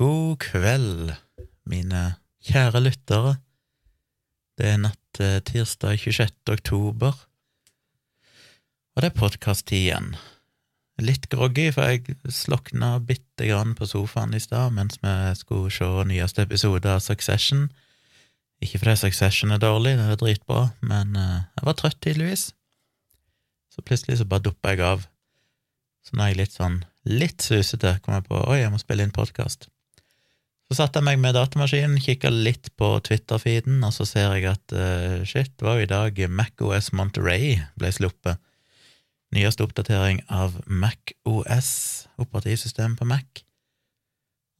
God kveld, mine kjære lyttere. Det er natt til tirsdag 26. oktober, og det er podkast-tid igjen. Litt groggy, for jeg slokna bitte grann på sofaen i stad mens vi skulle se nyeste episode av Succession. Ikke fordi Succession er dårlig, det er dritbra, men eh, jeg var trøtt, tydeligvis. Så plutselig så bare duppa jeg av. Så nå er jeg litt sånn litt susete, kom jeg på oi, jeg må spille inn podkast. Så satte jeg meg med datamaskinen, kikka litt på Twitter-feeden, og så ser jeg at uh, shit, det var jo i dag MacOS Monterey ble sluppet. Nyeste oppdatering av MacOS, operativsystem på Mac.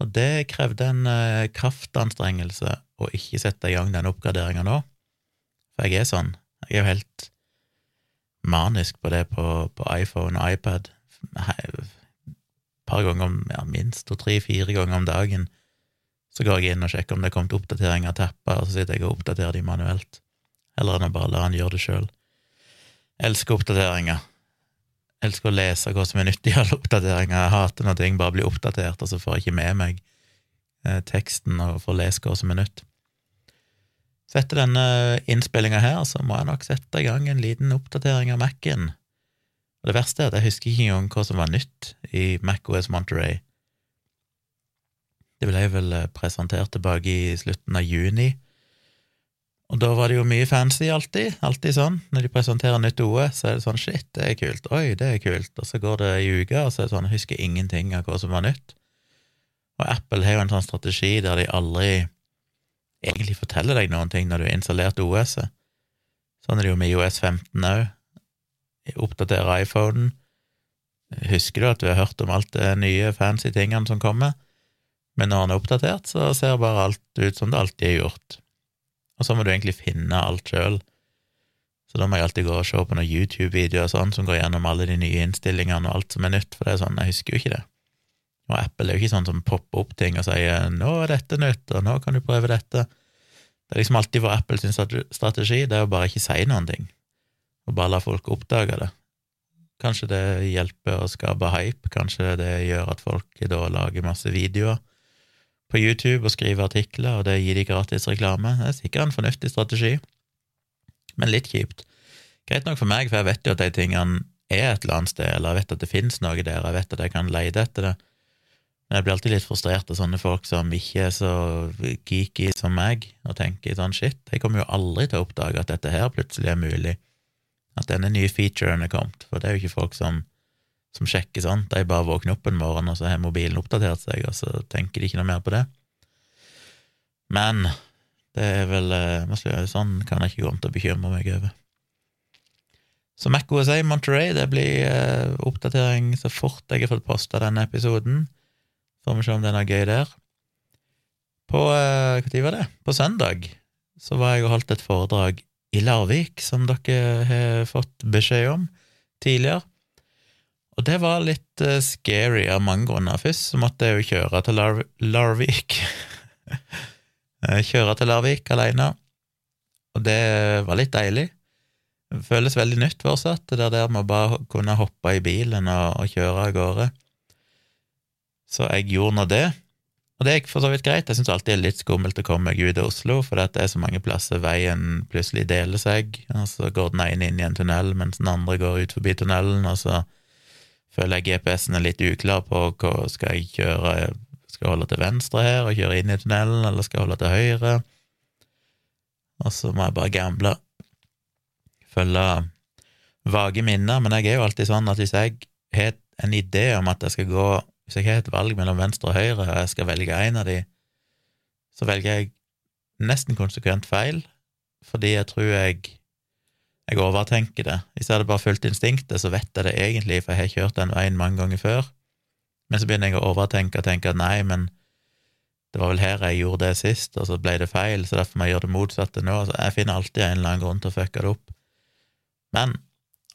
Og det krevde en uh, kraftanstrengelse å ikke sette i gang den oppgraderinga nå, for jeg er sånn, jeg er jo helt manisk på det på, på iPhone og iPad. Et par ganger om, ja, minst to, tre, fire ganger om dagen så går jeg inn og sjekker om det er kommet oppdatering av tapper, og så sitter jeg og oppdaterer de manuelt, eller enn å bare la han gjøre det sjøl. Elsker oppdateringer. Elsker å lese hva som er nyttig i alle oppdateringer. Jeg hater når ting bare blir oppdatert, og så får jeg ikke med meg eh, teksten og får lese hva som er nytt. Så etter denne innspillinga her, så må jeg nok sette i gang en liten oppdatering av Mac-en. Og det verste er at jeg husker ikke engang hva som var nytt i MacOS Monterey. Det ble vel eh, presentert tilbake i slutten av juni. Og da var det jo mye fancy, alltid. Alltid sånn. Når de presenterer nytt OE, så er det sånn shit, det er kult. Oi, det er kult. Og så går det ei uke, og så er det sånn, husker ingenting av hva som var nytt. Og Apple har jo en sånn strategi der de aldri egentlig forteller deg noen ting når du har installert OS-et. Sånn er det jo med IOS 15 òg. Oppdaterer iPhonen. Husker du at du har hørt om alt det nye fancy tingene som kommer? Men når den er oppdatert, så ser bare alt ut som det alltid er gjort. Og så må du egentlig finne alt sjøl. Så da må jeg alltid gå og se på noen YouTube-videoer sånn, som går gjennom alle de nye innstillingene og alt som er nytt, for det er sånn, jeg husker jo ikke det. Og Apple er jo ikke sånn som popper opp ting og sier 'nå er dette nytt', og 'nå kan du prøve dette'. Det er liksom alltid for Apples strategi, det er å bare ikke si noen ting, og bare la folk oppdage det. Kanskje det hjelper å skape hype, kanskje det gjør at folk da lager masse videoer på YouTube og skrive artikler, og det gir de gratis reklame. Det er sikkert en fornuftig strategi, men litt kjipt. Greit nok for meg, for jeg vet jo at de tingene er et eller annet sted, eller jeg vet at det finnes noe der, jeg vet at jeg kan leide etter det. Men jeg blir alltid litt frustrert av sånne folk som ikke er så geeky som meg, og tenker sånn shit, jeg kommer jo aldri til å oppdage at dette her plutselig er mulig, at denne nye featuren er kommet, for det er jo ikke folk som som sjekker sånn. De bare våkner opp en morgen, og så har mobilen oppdatert seg, og så tenker de ikke noe mer på det. Men det er vel eh, Sånn kan jeg ikke gå om til å bekymre meg over. Så Mac OSA Monterey, det blir eh, oppdatering så fort jeg har fått posta denne episoden. Får vi se om det er noe gøy der. På Når tid var det? På søndag så var jeg og holdt et foredrag i Larvik, som dere har fått beskjed om tidligere. Og det var litt uh, scary av mange grunner. Først så måtte jeg jo kjøre til Lar Larvik. Eh, kjøre til Larvik alene, og det var litt deilig. Det føles veldig nytt fortsatt, det der med å bare kunne hoppe i bilen og, og kjøre av gårde. Så jeg gjorde nå det, og det gikk for så vidt greit. Jeg syns alltid det er litt skummelt å komme meg ut av Oslo, for det er så mange plasser veien plutselig deler seg, og så går den ene inn i en tunnel, mens den andre går ut forbi tunnelen, og så føler jeg GPS-en er litt uklar på hva skal jeg kjøre Skal jeg holde til venstre her og kjøre inn i tunnelen, eller skal jeg holde til høyre? Og så må jeg bare gamble. Følge vage minner, men jeg er jo alltid sånn at hvis jeg har en idé om at jeg skal gå Hvis jeg har et valg mellom venstre og høyre, og jeg skal velge en av de, så velger jeg nesten konsekvent feil, fordi jeg tror jeg jeg overtenker det. Hvis jeg hadde bare fulgt instinktet, så vet jeg det egentlig, for jeg har kjørt den veien mange ganger før. Men så begynner jeg å overtenke og tenke at nei, men det var vel her jeg gjorde det sist, og så ble det feil, så derfor må jeg gjøre det motsatte nå. Så jeg finner alltid en eller annen grunn til å fucke det opp. Men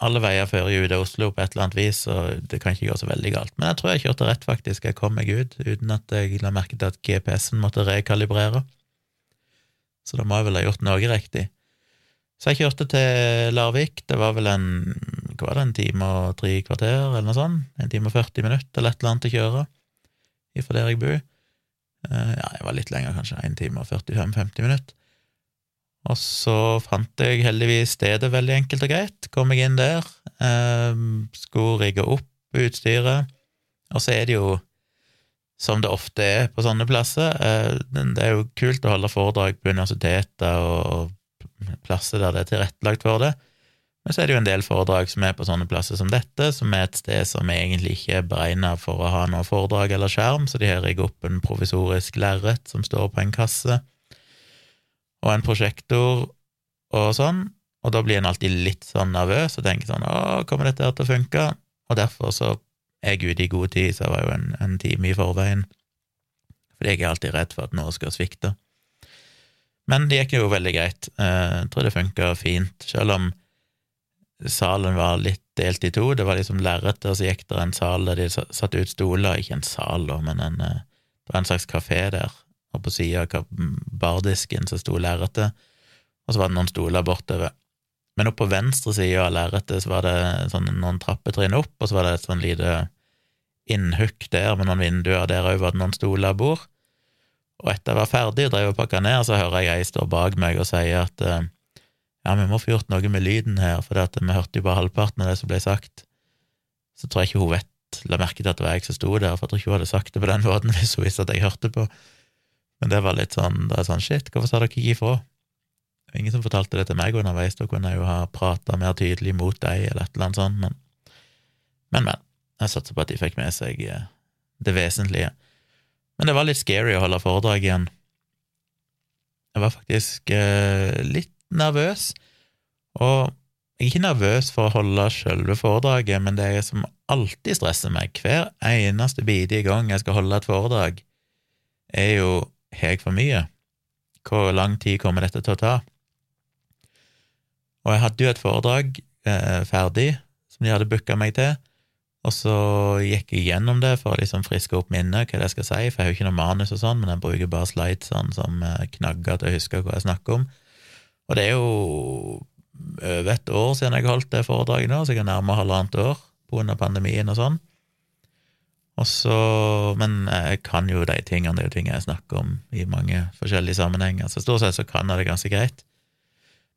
alle veier fører jo ut av Oslo på et eller annet vis, og det kan ikke gå så veldig galt. Men jeg tror jeg kjørte rett, faktisk. Jeg kom meg ut uten at jeg la merke til at GPS-en måtte rekalibrere. Så da må jeg vel ha gjort noe riktig. Så jeg kjørte til Larvik. Det var vel en hva var det, en time og tre kvarter, eller noe sånt. En time og 40 minutter eller et eller annet å kjøre ifra der jeg bor. Eh, ja, jeg var litt lenger, kanskje. En time og 45-50 minutter. Og så fant jeg heldigvis stedet veldig enkelt og greit. Kom jeg inn der, eh, skulle rigge opp utstyret, og så er det jo, som det ofte er på sånne plasser, eh, det er jo kult å holde foredrag på universiteter og plasser der det er tilrettelagt for det, men så er det jo en del foredrag som er på sånne plasser som dette, som er et sted som egentlig ikke er beregna for å ha noe foredrag eller skjerm, så de har rigget opp en provisorisk lerret som står på en kasse og en prosjektor og sånn, og da blir en alltid litt sånn nervøs og tenker sånn Å, kommer dette her til å funke? Og derfor så er jeg ute i god tid, så jeg var jo en, en time i forveien, fordi jeg er alltid redd for at noe skal svikte. Men det gikk jo veldig greit. Eh, jeg tror det funka fint, selv om salen var litt delt i to. Det var liksom lerretet, og så gikk det en sal der de satte ut stoler, ikke en sal, men en, eh, det var en slags kafé der, og på sida av bardisken så sto lerretet, og så var det noen stoler bortover. Men oppe på venstre side av lerretet så var det sånn noen trappetrinn opp, og så var det et sånn lite innhukk der med noen vinduer, der òg var det noen stoler og bord. Og etter jeg var ferdig og drev og pakka ned, så hører jeg ei stå bak meg og sier at eh, ja, vi må få gjort noe med lyden her, for vi hørte jo bare halvparten av det som ble sagt. Så tror jeg ikke hun vet, la merke til at det var jeg som sto der, for jeg tror ikke hun hadde sagt det på den måten hvis hun visste at jeg hørte på. Men det var litt sånn, det er sånn shit, hvorfor sa dere ikke ifra? Ingen som fortalte det til meg underveis, da kunne jeg jo ha prata mer tydelig mot deg, eller et eller annet sånt, men men, men. Jeg satser på at de fikk med seg eh, det vesentlige. Men det var litt scary å holde foredrag igjen. Jeg var faktisk eh, litt nervøs, og jeg er ikke nervøs for å holde selve foredraget, men det er som alltid stresser meg, hver eneste bidige gang jeg skal holde et foredrag, er jo har for mye? Hvor lang tid kommer dette til å ta? Og jeg hadde jo et foredrag eh, ferdig som de hadde booka meg til, og så gikk jeg gjennom det for å liksom friske opp minnet hva det skal si, for jeg har jo ikke noe manus og sånn, men jeg bruker bare slidesene som eh, knagger til å huske hva jeg snakker om. Og det er jo over et år siden jeg holdt det foredraget nå, så jeg er nærmere halvannet år under pandemien og sånn. Og så, Men jeg kan jo de tingene, det er jo ting jeg snakker om i mange forskjellige sammenhenger, så stort sett så kan jeg det ganske greit.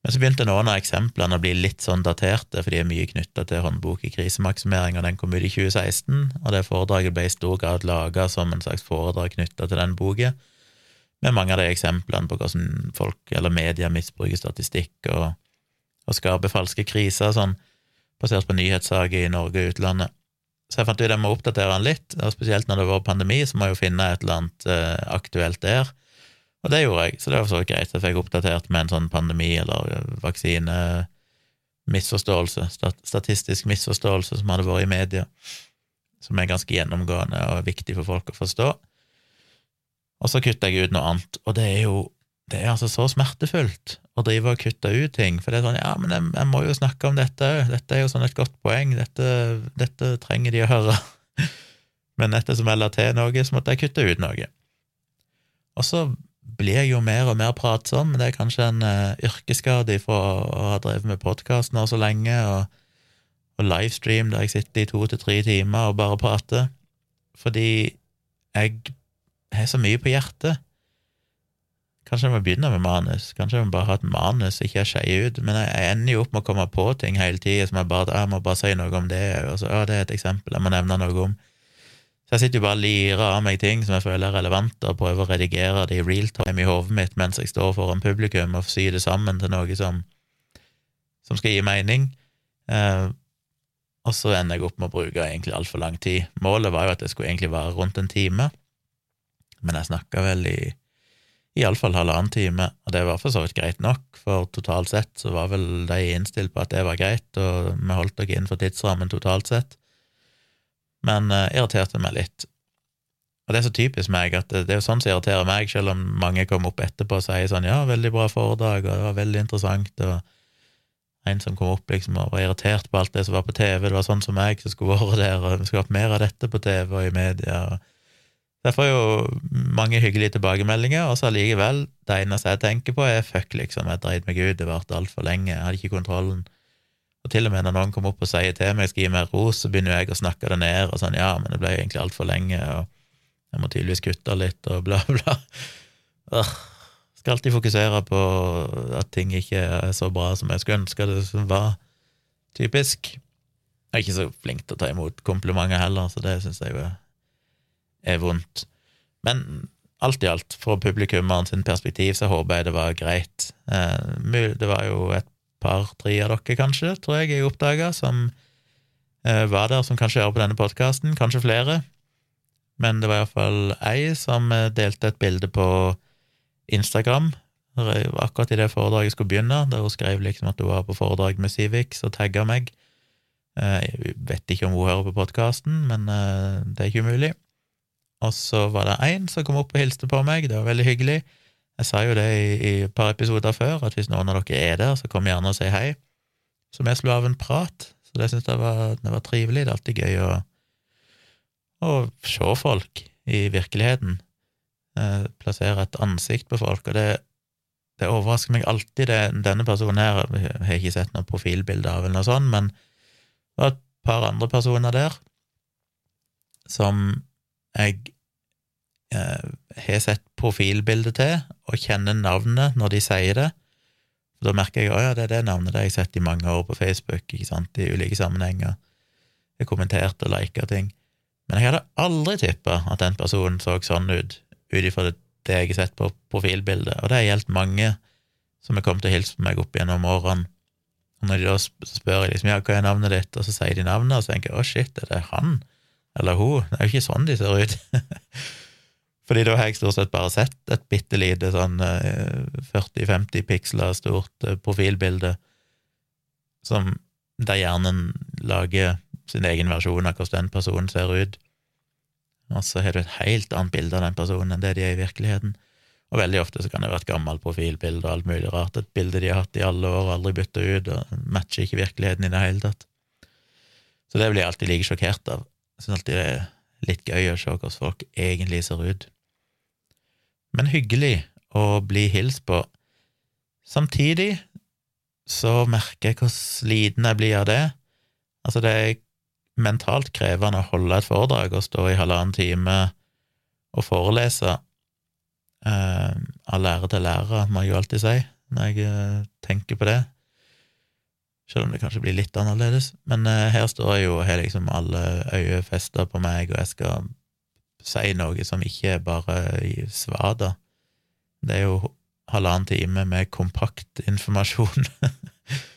Men så begynte noen av eksemplene å bli litt sånn daterte, for de er mye knytta til håndbok i krisemaksimering, og den kom ut i 2016, og det foredraget ble i stor grad laga som en slags foredrag knytta til den boka, med mange av de eksemplene på hvordan folk eller media misbruker statistikk og, og skaper falske kriser, sånn, basert på nyhetssaker i Norge og utlandet. Så jeg fant ut at jeg må oppdatere den litt, og spesielt når det var pandemi, så må jeg jo finne et eller annet eh, aktuelt der og det gjorde jeg, så det var så greit. Jeg fikk oppdatert med en sånn pandemi- eller eh, vaksinemisforståelse, statistisk misforståelse som hadde vært i media, som er ganske gjennomgående og viktig for folk å forstå. Og så kutta jeg ut noe annet, og det er jo det er altså så smertefullt å drive og kutte ut ting, for det er sånn ja, men jeg, jeg må jo snakke om dette òg, dette er jo sånn et godt poeng, dette, dette trenger de å høre. men ettersom jeg la til noe, så måtte jeg kutte ut noe. Og så blir jo mer og mer pratsom, men det er kanskje en uh, yrkesskade fra å ha drevet med podkast nå så lenge, og, og, livestream der jeg sitter i to til tre timer og bare prater, fordi jeg har så mye på hjertet. Kanskje jeg må begynne med manus, kanskje jeg må bare ha et manus, ikke er skeier ut, men jeg, ender jo opp med å komme på ting hele tida som jeg bare jeg må bare si noe om det, og så ja, det er et eksempel jeg må nevne noe om. Så jeg sitter jo bare og lirer av meg ting som jeg føler er relevante, og prøver å redigere det i real time i hodet mitt mens jeg står foran publikum og syr det sammen til noe som, som skal gi mening. Eh, og så ender jeg opp med å bruke egentlig altfor lang tid. Målet var jo at det skulle egentlig være rundt en time, men jeg snakka vel i iallfall halvannen time, og det var for så vidt greit nok, for totalt sett så var vel de innstilt på at det var greit, og vi holdt dere innenfor tidsrammen totalt sett men uh, irriterte meg litt. Og det er så typisk meg at det, det er jo sånn som irriterer meg, selv om mange kommer opp etterpå og sier sånn ja, veldig bra foredrag, og det var veldig interessant, og en som kom opp liksom og var irritert på alt det som var på TV, det var sånn som meg som skulle vært der, og vi skulle hatt mer av dette på TV og i media. og jeg får jo mange hyggelige tilbakemeldinger, og så allikevel, det eneste jeg tenker på, er fuck, liksom, jeg dreit meg ut, det varte altfor lenge, jeg hadde ikke kontrollen. Og til og med når noen kommer opp og sier til meg skal gi meg ros, så begynner jeg å snakke det ned, og sånn, ja, men det ble egentlig altfor lenge, og Jeg må tydeligvis kutte litt og bla, bla. Ugh. Skal alltid fokusere på at ting ikke er så bra som jeg skulle ønske det var. Typisk. Jeg er ikke så flink til å ta imot komplimenter heller, så det syns jeg jo er vondt. Men alt i alt, fra publikummeren sin perspektiv, så håper jeg det var greit. Eh, det var jo et par-tre av dere, kanskje, tror jeg jeg oppdaga, som eh, var der, som kanskje hører på denne podkasten, kanskje flere. Men det var iallfall ei som eh, delte et bilde på Instagram akkurat i det foredraget skulle begynne, der hun skrev liksom at hun var på foredrag med Civix og tagga meg. Jeg vet ikke om hun hører på podkasten, men det er ikke umulig. Og så var det én som kom opp og hilste på meg, det var veldig hyggelig. Jeg sa jo det i, i et par episoder før, at hvis noen av dere er der, så kom gjerne og si hei. Så vi slo av en prat, så det syns jeg var, det var trivelig. Det er alltid gøy å, å se folk i virkeligheten. Eh, plassere et ansikt på folk, og det, det overrasker meg alltid. Det, denne personen her jeg har ikke sett noe profilbilde av, eller noe sånt, men det var et par andre personer der som jeg har sett profilbildet til og kjenner navnet når de sier det. Da merker jeg at ja, det er det navnet det har sett i mange år på Facebook, ikke sant, i ulike sammenhenger. Jeg kommenterte og lika ting. Men jeg hadde aldri tippa at den personen så sånn ut, ut ifra det, jeg har sett på profilbildet, og det har gjeldt mange som har kommet og hilst på meg opp gjennom årene. Og når de da spør jeg liksom, ja, hva er navnet ditt, og så sier de navnet, og så tenker jeg å, shit, er det han? Eller hun. Det er jo ikke sånn de ser ut. Fordi da har jeg stort sett bare sett et bitte lite sånn 40-50 eh, piksler stort eh, profilbilde som der hjernen lager sin egen versjon av hvordan den personen ser ut. Og så har du et helt annet bilde av den personen enn det de er i virkeligheten. Og veldig ofte så kan det være et gammelt profilbilde og alt mulig rart, et bilde de har hatt i alle år og aldri bytta ut, og matcher ikke virkeligheten i det hele tatt. Så det blir jeg alltid like sjokkert av. Jeg syns alltid det er litt gøy å se hvordan folk egentlig ser ut. Men hyggelig å bli hilst på. Samtidig så merker jeg hvor sliten jeg blir av det. Altså, det er mentalt krevende å holde et foredrag og stå i halvannen time og forelese. Uh, av lærer til lærer, må jeg jo alltid si, når jeg uh, tenker på det. Selv om det kanskje blir litt annerledes. Men uh, her står jeg jo og har liksom alle øyne festa på meg, og jeg skal si noe som ikke er bare svada. Det er jo halvannen time med kompakt informasjon.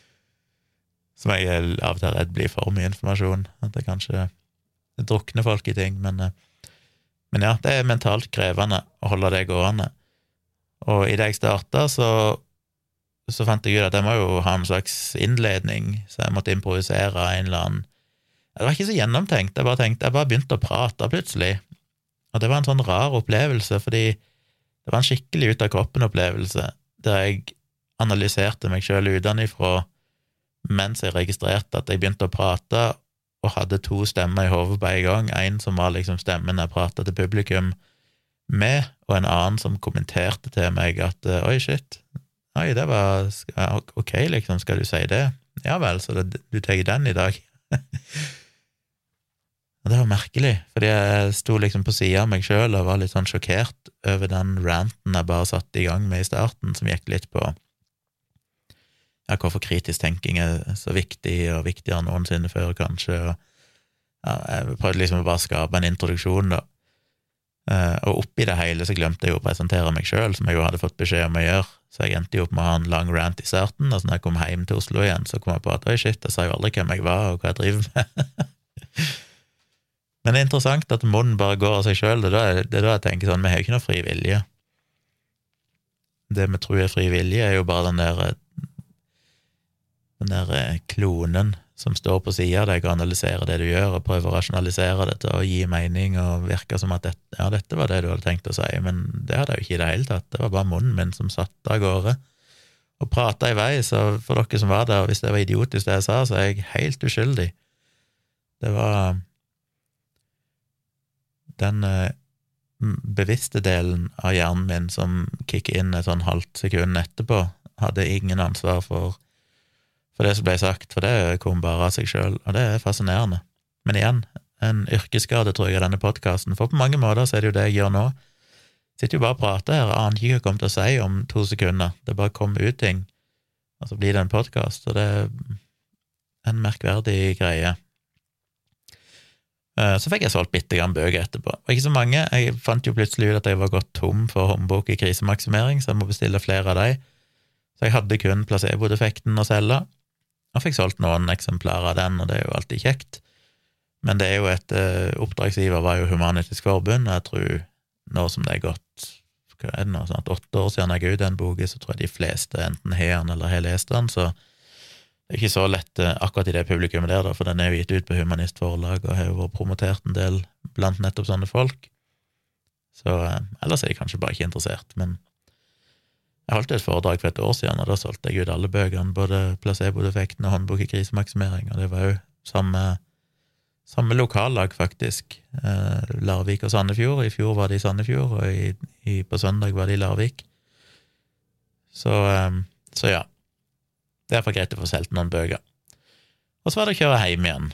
som jeg er av og til redd blir for mye informasjon. At det kanskje drukner folk i ting. Men, uh, men ja, det er mentalt krevende å holde det gående. Og idet jeg starta, så så fant jeg ut at jeg må jo ha en slags innledning, så jeg måtte improvisere en eller annen Det var ikke så gjennomtenkt, jeg bare tenkte, jeg bare begynte å prate plutselig, og det var en sånn rar opplevelse, fordi det var en skikkelig ut-av-kroppen-opplevelse, der jeg analyserte meg sjøl utenfra mens jeg registrerte at jeg begynte å prate, og hadde to stemmer i hodet på en gang, en som var liksom stemmen jeg prata til publikum med, og en annen som kommenterte til meg at oi, shit, Oi, det var ok, liksom, skal du si det? Ja vel, så det, du tar den i dag? og det var merkelig, fordi jeg sto liksom på sida av meg sjøl og var litt sånn sjokkert over den ranten jeg bare satte i gang med i starten, som gikk litt på ja, hvorfor kritisk tenking er så viktig, og viktigere enn noensinne før, kanskje. Og, ja, jeg prøvde liksom å bare skape en introduksjon, da. Uh, og oppi det hele så glemte jeg jo å presentere meg sjøl, som jeg jo hadde fått beskjed om å gjøre, så jeg endte jo opp med å ha en lang rant i starten, og så når jeg kom hjem til Oslo igjen, så kom jeg på at oi, shit, jeg sa jo aldri hvem jeg var, og hva jeg driver med. Men det er interessant at munnen bare går av seg sjøl. Det, er da jeg tenker sånn, vi har jo ikke noe fri vilje. Det vi tror er fri vilje, er jo bare den der den der eh, klonen som står på sida av deg og analyserer det du gjør, og prøver å rasjonalisere det til å gi mening og virke som at dette, ja, dette var det du hadde tenkt å si, men det hadde jeg jo ikke i det hele tatt. Det var bare munnen min som satt av gårde og prata i vei, så for dere som var der, hvis det var idiotisk det jeg sa, så er jeg helt uskyldig. Det var den eh, bevisste delen av hjernen min som kicker inn et sånn halvt sekund etterpå, hadde ingen ansvar for for det som ble sagt, for det kom bare av seg sjøl, og det er fascinerende. Men igjen, en yrkesskade, tror jeg, av denne podkasten, for på mange måter så er det jo det jeg gjør nå. Sitter jo bare og prater her, aner ikke hva jeg kommer til å si om to sekunder. Det bare kommer ut ting, og så blir det en podkast, og det er en merkverdig greie. Eh, så fikk jeg solgt bitte grann bøker etterpå, og ikke så mange. Jeg fant jo plutselig ut at jeg var gått tom for håndbok i krisemaksimering, så jeg må bestille flere av de. Så jeg hadde kun placebo-defekten å selge, og fikk solgt noen eksemplarer av den, og det er jo alltid kjekt. Men det er jo et uh, Oppdragsgiver var jo Human-Etisk Forbund, og jeg tror nå som det er gått er det nå, sånn åtte år siden jeg ga ut den boka, så tror jeg de fleste enten har den eller har lest den, så det er ikke så lett uh, akkurat i det publikummet der, da, for den er jo gitt ut på Humanist Forlag og har jo vært promotert en del blant nettopp sånne folk. Så uh, ellers er de kanskje bare ikke interessert, men jeg holdt et foredrag for et år siden, og da solgte jeg ut alle bøkene, både placebo-defekten og håndbok i krisemaksimering, og det var jo samme, samme lokallag, faktisk. Eh, Larvik og Sandefjord. I fjor var det i Sandefjord, og i, i, på søndag var det i Larvik. Så, eh, så ja. Det er iallfall greit å få solgt noen bøker. Og så var det å kjøre hjem igjen.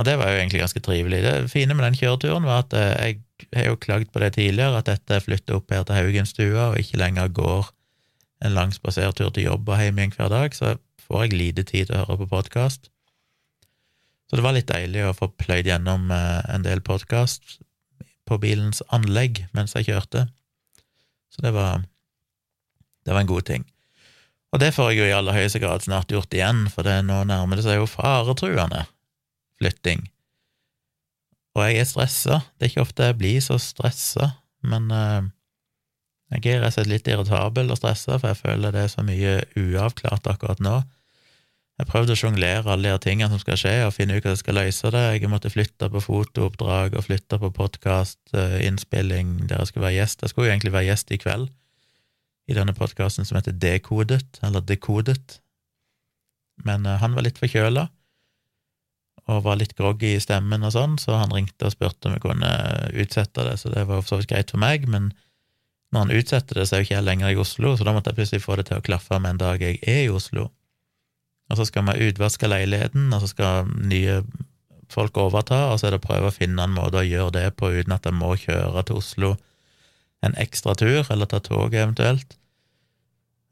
Og det var jo egentlig ganske trivelig. Det fine med den kjøreturen var at eh, jeg har jo klagd på det tidligere, at dette flytter opp her til Haugenstua, og ikke lenger går en lang spasertur til jobb og hjem igjen hver dag, så får jeg lite tid til å høre på podkast. Så det var litt deilig å få pløyd gjennom eh, en del podkast på bilens anlegg mens jeg kjørte. Så det var, det var en god ting. Og det får jeg jo i aller høyeste grad snart gjort igjen, for det nå nærmer det seg jo faretruende flytting. Og jeg er stressa. Det er ikke ofte jeg blir så stressa, men uh, jeg er rett og slett litt irritabel og stressa, for jeg føler det er så mye uavklart akkurat nå. Jeg prøvde å sjonglere alle de tingene som skal skje, og finne ut hva jeg skal løse det. Jeg måtte flytte på fotooppdrag og flytte på podkastinnspilling uh, der jeg skulle være gjest. Jeg skulle jo egentlig være gjest i kveld i denne podkasten som heter Dekodet, eller Dekodet, men uh, han var litt forkjøla og var litt groggy i stemmen og sånn, så han ringte og spurte om vi kunne utsette det, så det var for så vidt greit for meg, men når han utsetter det, så er jo ikke jeg lenger i Oslo, så da måtte jeg plutselig få det til å klaffe med en dag jeg er i Oslo. Og så skal vi utvaske leiligheten, og så skal nye folk overta, og så er det å prøve å finne en måte å gjøre det på uten at jeg må kjøre til Oslo en ekstra tur, eller ta tog eventuelt.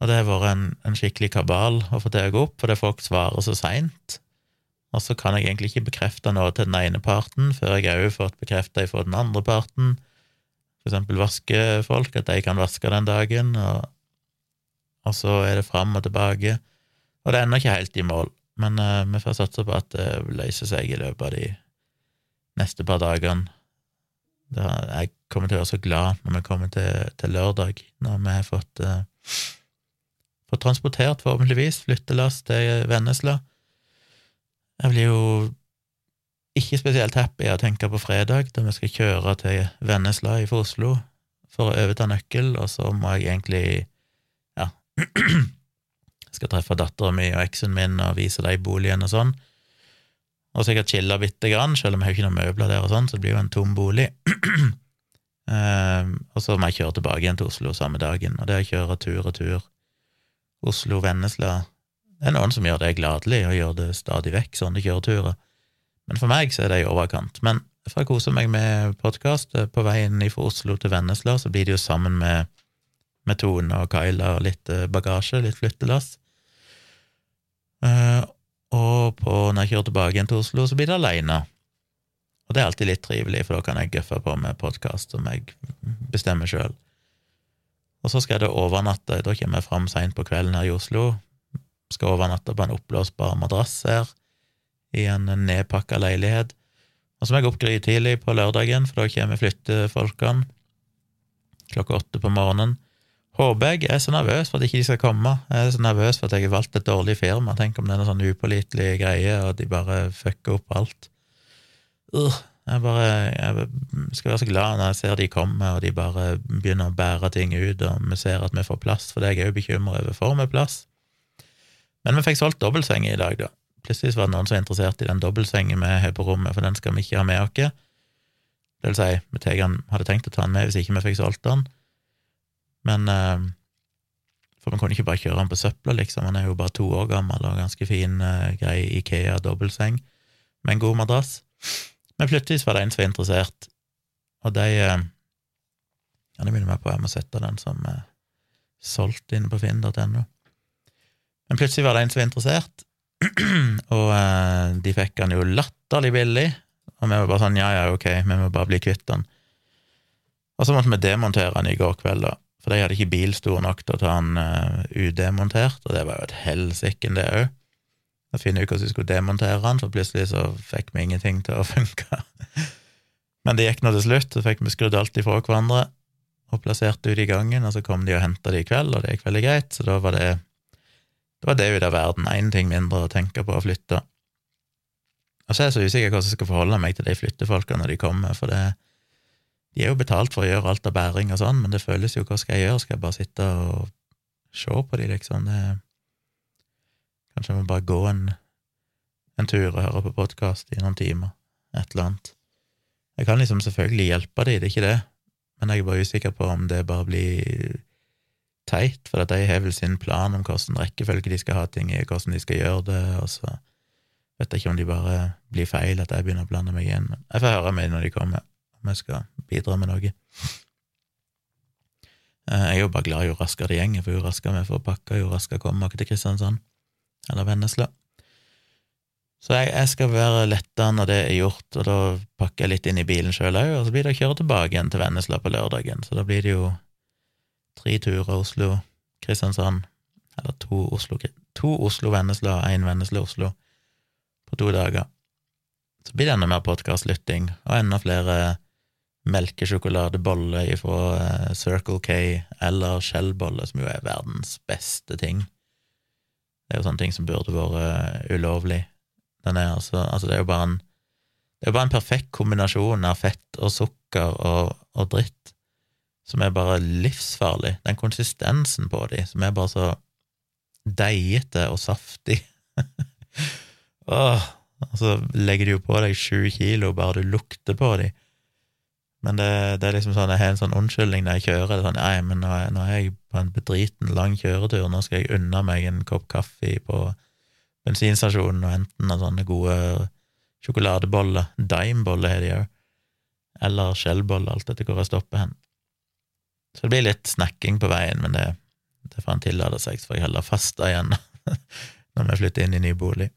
Og det har vært en, en skikkelig kabal å få til å gå opp, fordi folk svarer så seint og så kan jeg egentlig ikke bekrefte noe til den ene parten før jeg òg fått bekrefta fra den andre parten, for eksempel vaskefolk, at de kan vaske den dagen, og, og så er det fram og tilbake. Og det er ennå ikke helt i mål, men uh, vi får satse på at det løser seg i løpet av de neste par dagene. Da, jeg kommer til å være så glad når vi kommer til, til lørdag, når vi har fått, uh, fått transportert, forhåpentligvis, flyttelass til Vennesla. Jeg blir jo ikke spesielt happy av å tenke på fredag, da vi skal kjøre til Vennesla fra Oslo for å overta nøkkel, og så må jeg egentlig, ja Skal treffe dattera mi og eksen min og vise dem boligen og sånn. Og sikkert chille bitte grann, selv om jeg har ikke noen møbler der og sånn, så det blir jo en tom bolig. um, og så må jeg kjøre tilbake igjen til Oslo samme dagen, og det å kjøre tur og tur Oslo-Vennesla det er noen som gjør det gladelig, og gjør det stadig vekk, sånne kjøreturer. Men for meg så er det i overkant. Men for å kose meg med podkast eh, på veien fra Oslo til Vennesla, så blir det jo sammen med, med Tone og Kyla og litt eh, bagasje, litt flyttelass. Uh, og på, når jeg kjører tilbake igjen til Oslo, så blir det aleine. Og det er alltid litt trivelig, for da kan jeg gøffe på med podkast som jeg bestemmer sjøl. Og så skal jeg da overnatte, da kommer jeg fram seint på kvelden her i Oslo, skal overnatte på en oppblåsbar madrass her, i en nedpakka leilighet. Og så må jeg opp grytidlig på lørdagen, for da kommer flyttefolkene klokka åtte på morgenen. Håper jeg er så nervøs for at ikke de skal komme. Jeg er så nervøs for at jeg har valgt et dårlig firma. Tenk om det er noen sånn upålitelig greie, og de bare fucker opp alt. Uh, jeg bare jeg skal være så glad når jeg ser de komme, og de bare begynner å bære ting ut, og vi ser at vi får plass, for det er jeg òg bekymra over. Får vi plass? Men vi fikk solgt dobbeltseng i dag, da. Plutselig var det noen som var interessert i den dobbeltsengen vi har på rommet, for den skal vi ikke ha med oss. Det vil si, vi hadde tenkt å ta den med hvis ikke vi fikk solgt den, men uh, For vi kunne ikke bare kjøre den på søpla, liksom. Han er jo bare to år gammel og ganske fin, uh, grei Ikea dobbeltseng med en god madrass. Men plutselig var det en som var interessert, og de eh, Ja, det minner meg på jeg må sette den som er solgt inne på finn.no. Men plutselig var det en som var interessert, og eh, de fikk han jo latterlig billig, og vi var bare sånn ja, ja, ok, vi må bare bli kvitt den. Og så måtte vi demontere den i går kveld, da, for de hadde ikke bil stor nok til å ta den uh, udemontert, og det var jo et helsike, det òg. Da finne ut hvordan vi skulle demontere den, for plutselig så fikk vi ingenting til å funke. Men det gikk nå til slutt, så fikk vi skrudd alt ifra hverandre og plassert det ut i gangen, og så kom de og henta det i kveld, og det gikk veldig greit, så da var det det var det ut av verden, én ting mindre å tenke på å flytte. Og så er jeg så usikker hvordan jeg skal forholde meg til de flyttefolkene når de kommer, for det, de er jo betalt for å gjøre alt av bæring og sånn, men det føles jo Hva skal jeg gjøre? Skal jeg bare sitte og se på de, liksom? Det, kanskje må bare gå en, en tur og høre på podkast i noen timer, et eller annet. Jeg kan liksom selvfølgelig hjelpe de, det er ikke det, men jeg er bare usikker på om det bare blir teit, for at de har vel sin plan om hvilken rekkefølge de skal ha ting i, hvordan de skal gjøre det, og så vet jeg ikke om de bare blir feil, at jeg begynner å blande meg inn. Jeg får høre med når de kommer, om jeg skal bidra med noe. Eh, jeg er jo bare glad jo raskere det gjenger, for jo raskere vi får pakka, jo raskere kommer vi til Kristiansand, eller Vennesla. Så jeg, jeg, skal være letta når det er gjort, og da pakker jeg litt inn i bilen sjøl òg, og så blir det å kjøre tilbake igjen til Vennesla på lørdagen, så da blir det jo tre turer Oslo-Kristiansand, eller to Oslo-Vennesla og én Vennesla-Oslo på to dager. Så blir det enda mer podkastlytting, og enda flere melkesjokoladeboller fra eh, Circle K eller skjellboller, som jo er verdens beste ting. Det er jo sånne ting som burde vært eh, ulovlig. Er altså, altså det er en det er jo bare en perfekt kombinasjon av fett og sukker og, og dritt som er bare livsfarlig. Den konsistensen på de, som er bare så deigete og saftig. Åh, og så legger de jo på deg sju kilo bare du lukter på de. Men det, det, er liksom sånn, jeg har en sånn unnskyldning når jeg kjører. Det er sånn, nei, men nå er, nå er jeg på en bedriten lang kjøretur, nå skal jeg unna meg en kopp kaffe på bensinstasjonen og hente noen sånne gode sjokoladeboller. Dimeboller har de òg. Eller skjellboller, alt etter hvor jeg stopper hen. Så det blir litt snakking på veien, men det, det får han tillate seg, så får jeg heller faste igjen når vi flytter inn i ny bolig.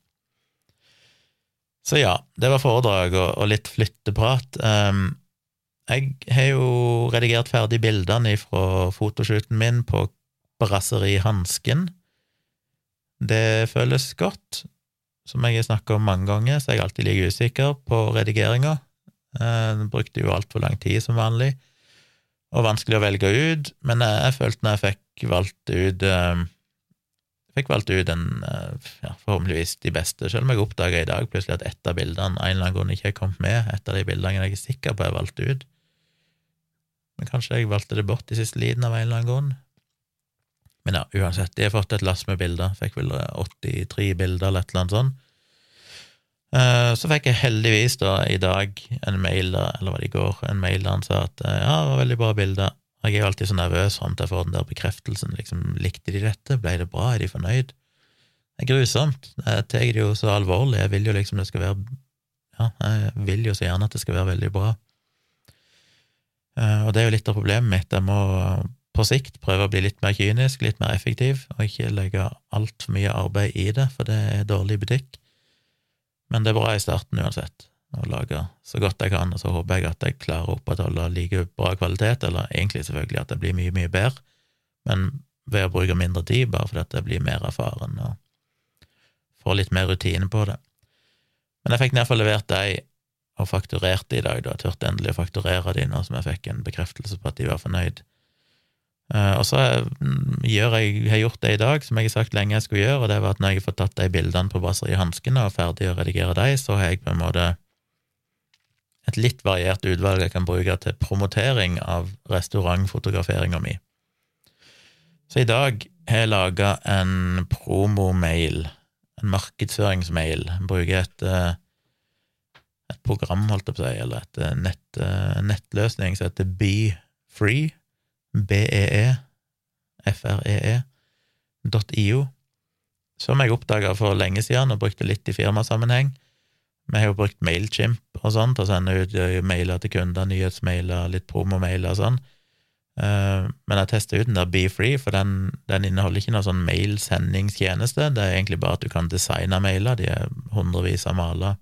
Så ja, det var foredrag og, og litt flytteprat. Um, jeg har jo redigert ferdig bildene fra fotoshooten min på Brasseri Hansken. Det føles godt. Som jeg har snakka om mange ganger, så er jeg alltid like usikker på redigeringa. Jeg brukte jo altfor lang tid som vanlig og vanskelig å velge ut, men jeg, følte når jeg fikk valgt ut uh, fikk valgt ut en, uh, ja, forhåpentligvis de beste, selv om jeg oppdaga i dag plutselig at ett av bildene en eller annen grunn ikke er kommet med, et av de bildene jeg er sikker på jeg valgte ut. Men kanskje jeg valgte det bort i siste liten av en eller annen grunn. Men ja, uansett, de har fått et lass med bilder, fikk vel 83 bilder eller et eller annet sånt. Eh, så fikk jeg heldigvis da i dag en mail, da, eller var det i går, en mail der han sa at eh, ja, det var veldig bra bilder. Jeg er jo alltid så nervøs fram til jeg får den der bekreftelsen. Liksom, likte de dette? Ble det bra? Er de fornøyd? Det er grusomt. Jeg tar det jo så alvorlig. Jeg vil jo liksom det skal være Ja, jeg vil jo så gjerne at det skal være veldig bra. Eh, og det er jo litt av problemet mitt. Jeg må på sikt prøve å bli litt mer kynisk, litt mer effektiv, og ikke legge altfor mye arbeid i det, for det er dårlig butikk. Men det er bra i starten uansett, å lage så godt jeg kan, og så håper jeg at jeg klarer å opprettholde like bra kvalitet, eller egentlig selvfølgelig at det blir mye, mye bedre, men ved å bruke mindre tid, bare fordi at jeg blir mer erfaren og får litt mer rutine på det. Men jeg fikk i hvert fall levert de og fakturerte i dag, da. Jeg turte endelig å fakturere de nå som jeg fikk en bekreftelse på at de var fornøyd. Uh, og så mm, gjør jeg, har jeg gjort det i dag, som jeg har sagt lenge jeg skulle gjøre, og det var at når jeg har fått tatt de bildene på basserihanskene og ferdig å redigere de, så har jeg på en måte et litt variert utvalg jeg kan bruke til promotering av restaurantfotograferinga mi. Så i dag har jeg laga en promomail, en markedsføringsmail. Jeg bruker et, eh, et program, holdt jeg på å si, eller et eh, nett, nettløsning som heter BeFree, B-e-e-f-r-e-e.io, som jeg oppdaga for lenge siden og brukte litt i firmasammenheng, Vi har jo brukt Mailchimp og sånn til å sende ut eh, mailer til kunder, nyhetsmailer, litt promomailer og sånn. Eh, men jeg testa ut den der BeFree, for den, den, inneholder ikke noen sånn mailsendingstjeneste. Det er egentlig bare at du kan designe mailer. De er hundrevis av maler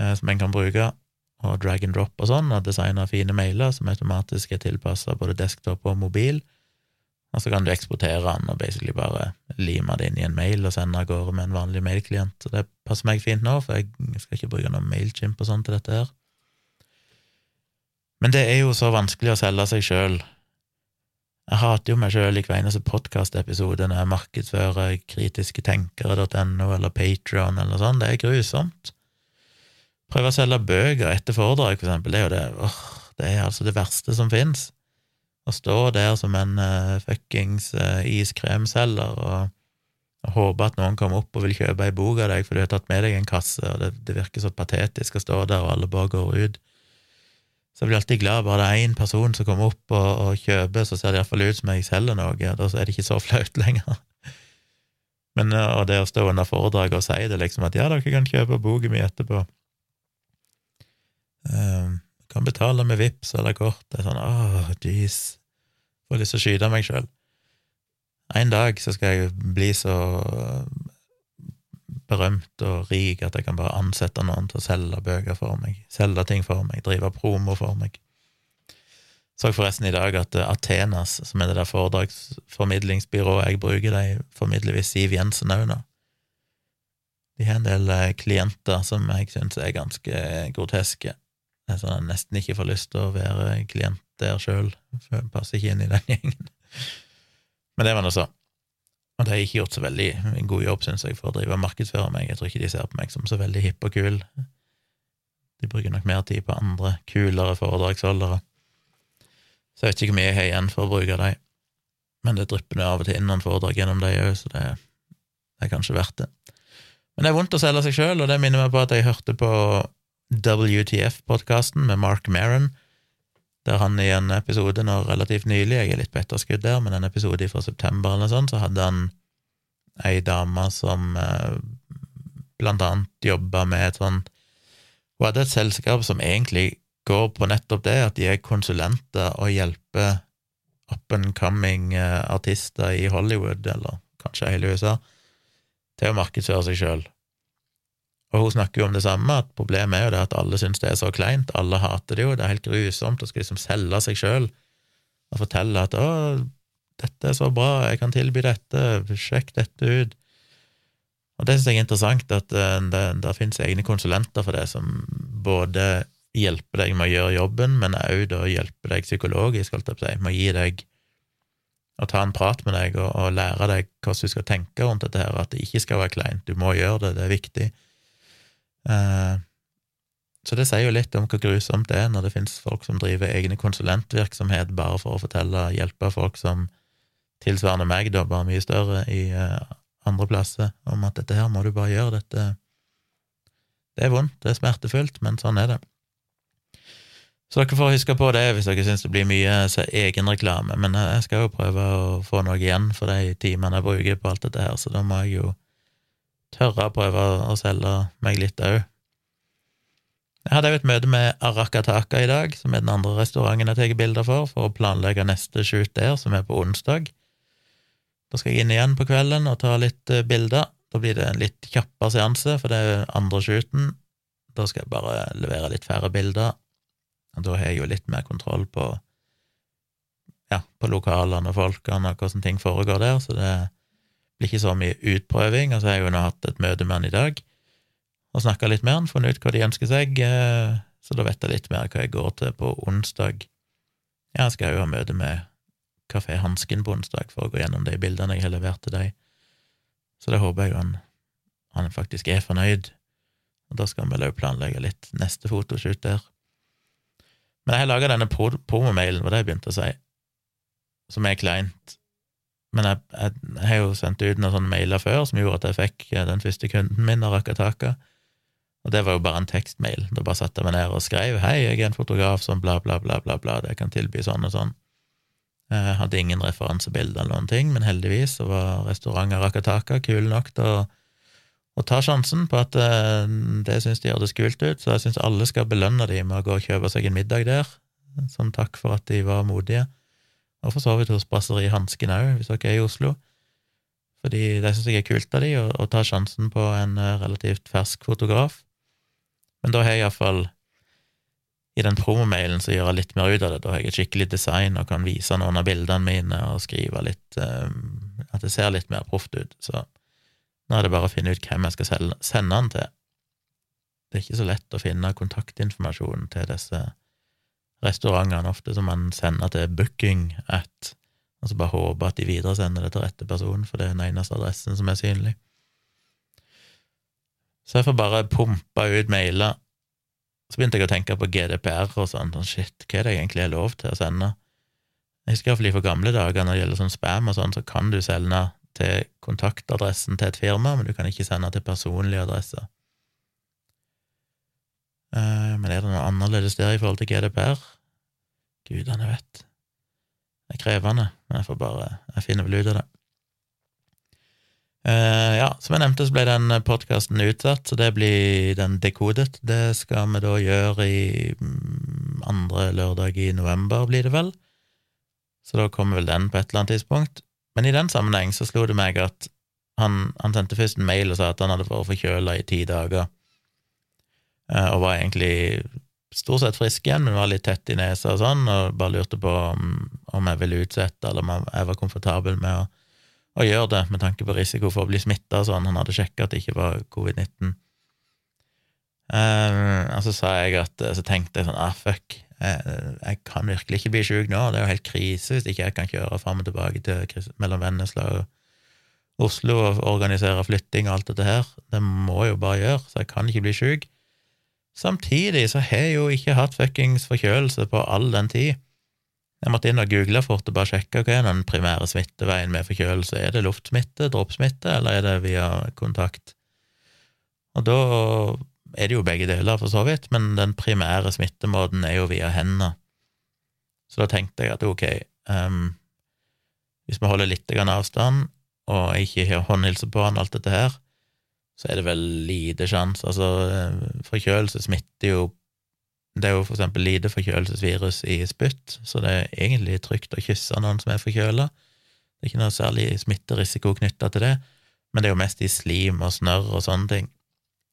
eh, som en kan bruke, og drag and drop og sånn, og designe fine mailer som automatisk er tilpassa både desktop og mobil. Og så kan du eksportere den og basically bare lime det inn i en mail og sende av gårde med en vanlig mailklient. Så det passer meg fint nå, for jeg skal ikke bruke noe mailchimp og sånn til dette her. Men det er jo så vanskelig å selge seg sjøl. Jeg hater jo meg sjøl i hver eneste podkastepisode når jeg markedsfører kritisketenkere.no eller Patron eller sånn. Det er grusomt. Prøve å selge bøker etter foredrag, for eksempel, det er jo det åh, Det er altså det verste som fins. Å stå der som en uh, fuckings uh, iskremselger og, og håpe at noen kommer opp og vil kjøpe ei bok av deg for du har tatt med deg en kasse, og det, det, virker så patetisk å stå der, og alle bare går ut. Så jeg blir alltid glad bare det er én person som kommer opp og, og kjøper, så ser det iallfall ut som jeg selger noe, da er det ikke så flaut lenger. Men uh, og det å stå under foredraget og si det, liksom at ja, dere kan kjøpe boka mi etterpå um, kan betale med VIPs eller kort. Det er sånn åh, jeez. Får lyst til å skyte meg sjøl. En dag så skal jeg bli så berømt og rik at jeg kan bare ansette noen til å selge bøker for meg, selge ting for meg, drive promo for meg. Så forresten i dag at Athenas, som er det der foredragsformidlingsbyrået jeg bruker, de formidler visst Siv Jensen òg nå. De har en del eh, klienter som jeg syns er ganske groteske. Er sånn jeg nesten ikke får lyst til å være klient der sjøl, for jeg passer ikke inn i den gjengen. Men det var nå så. Og det har ikke gjort så veldig en god jobb, syns jeg, for å drive og markedsføre meg. Jeg tror ikke de ser på meg som så veldig hipp og kul. De bruker nok mer tid på andre, kulere foredragsholdere. Så jeg vet ikke hvor mye jeg har igjen for å bruke dem. Men det drypper nå av og til inn noen foredrag gjennom dem òg, så det, det er kanskje verdt det. Men det er vondt å selge seg sjøl, og det minner meg på at jeg hørte på WTF-podkasten med Mark Maron, der han i en episode nå relativt nylig, jeg er litt på etterskudd der, men en episode fra september eller sånt, så hadde han ei dame som eh, blant annet jobba med et sånt Hun hadde et selskap som egentlig går på nettopp det, at de er konsulenter og hjelper up and coming eh, artister i Hollywood, eller kanskje hele USA, til å markedsføre seg sjøl. Og hun snakker jo om det samme, at problemet er jo det at alle syns det er så kleint, alle hater det jo, det er helt grusomt. Å skulle liksom selge seg sjøl og fortelle at 'å, dette er så bra, jeg kan tilby dette, sjekk dette ut'. Og det syns jeg er interessant, at uh, det, det finnes egne konsulenter for det, som både hjelper deg med å gjøre jobben, men òg da hjelper deg psykologisk, holdt jeg på å si, med å gi deg å ta en prat med deg og, og lære deg hvordan du skal tenke rundt dette her, at det ikke skal være kleint, du må gjøre det, det er viktig. Eh, så det sier jo litt om hvor grusomt det er når det finnes folk som driver egne konsulentvirksomhet bare for å fortelle, hjelpe folk som tilsvarende meg, da, bare mye større, i uh, andre plasser, om at dette her må du bare gjøre, dette Det er vondt, det er smertefullt, men sånn er det. Så dere får huske på det hvis dere syns det blir mye egenreklame, men jeg skal jo prøve å få noe igjen for de timene jeg bruker på alt dette her, så da må jeg jo tørre å prøve å selge meg litt òg. Jeg hadde jo et møte med Arakataka i dag, som er den andre restauranten jeg tar bilder for, for å planlegge neste shoot der, som er på onsdag. Da skal jeg inn igjen på kvelden og ta litt eh, bilder. Da blir det en litt kjappere seanse, for det er andre shooten. Da skal jeg bare levere litt færre bilder. Og da har jeg jo litt mer kontroll på ja, på lokalene og folkene og hvordan ting foregår der, så det er blir ikke så mye utprøving, og så har jeg jo nå hatt et møte med han i dag og snakka litt med han, funnet ut hva de ønsker seg, eh, så da vet jeg litt mer hva jeg går til på onsdag. Ja, jeg skal jo ha møte med Kafé Hansken på onsdag for å gå gjennom de bildene jeg har levert til deg, så det håper jeg han, han faktisk er fornøyd, og da skal vi vel òg planlegge litt neste fotoshoot der. Men jeg har laga denne promomailen, var det jeg begynte å si, som er kleint, men jeg, jeg, jeg, har jo sendt ut noen sånne mailer før som gjorde at jeg fikk eh, den første kunden min av Rakataka. Og det var jo bare en tekstmail. Da bare satte jeg meg ned og skrev 'Hei, jeg er en fotograf som bla, bla, bla, bla, bla, det kan tilby sånn og sånn'. Jeg hadde ingen referansebilder eller noen ting, men heldigvis så var restauranten Rakataka kul nok til å, å, ta sjansen på at eh, det syns de hørtes kult ut, så jeg syns alle skal belønne dem med å gå og kjøpe seg en middag der, som takk for at de var modige. Og for så vidt hos Brasseri Hansken òg, hvis dere er i Oslo. Fordi det syns jeg er kult av de, å, å ta sjansen på en eh, relativt fersk fotograf. Men da har jeg iallfall i den promomailen så gjør jeg litt mer ut av det. Da har jeg et skikkelig design og kan vise noen av bildene mine og skrive litt um, At det ser litt mer proft ut. Så nå er det bare å finne ut hvem jeg skal sende den til. Det er ikke så lett å finne kontaktinformasjon til disse restaurantene, ofte som man sender til booking at, og så bare håper at de videresender det til rette person, for det er den eneste adressen som er synlig. Så jeg får bare pumpa ut mailer. Så begynte jeg å tenke på GDPR og sånn, sånn shit, hva er det egentlig er lov til å sende? Jeg husker iallfall for gamle dager, når det gjelder sånn spam og sånn, så kan du sende til kontaktadressen til et firma, men du kan ikke sende til personlig adresse. Eh, men er det noe annerledes der i forhold til GDPR? Gudene vet. Det er krevende, men jeg får bare Jeg finner vel ut av det. Uh, ja, som jeg nevnte, så ble den podkasten utsatt, så det blir den dekodet. Det skal vi da gjøre i mm, andre lørdag i november, blir det vel. Så da kommer vel den på et eller annet tidspunkt. Men i den sammenheng så slo det meg at han, han sendte først en mail og sa at han hadde vært forkjøla i ti dager, og var egentlig stort sett frisk igjen, men var litt tett i nesa og sånn, og bare lurte på om, om jeg ville utsette, eller om jeg var komfortabel med å, å gjøre det, med tanke på risiko for å bli smitta og sånn. Han hadde sjekka at det ikke var covid-19. Uh, og så sa jeg at Så tenkte jeg sånn ah, fuck, jeg, jeg kan virkelig ikke bli sjuk nå, det er jo helt krise hvis ikke jeg kan kjøre fram og tilbake til, mellom Vennesla og Oslo og organisere flytting og alt dette her. Det må jeg jo bare gjøre, så jeg kan ikke bli sjuk. Samtidig så har jeg jo ikke hatt fuckings forkjølelse på all den tid. Jeg måtte inn og google fort og bare sjekke hva er den primære smitteveien med forkjølelse. Er det luftsmitte, dråpsmitte, eller er det via kontakt? Og da er det jo begge deler, for så vidt, men den primære smittemåten er jo via hendene. Så da tenkte jeg at ok, um, hvis vi holder litt avstand, og ikke har håndhilse på han, alt dette her, så er det vel lite sjanse. Altså, forkjølelse smitter jo Det er jo for eksempel lite forkjølelsesvirus i spytt, så det er egentlig trygt å kysse noen som er forkjøla. Det er ikke noe særlig smitterisiko knytta til det, men det er jo mest i slim og snørr og sånne ting.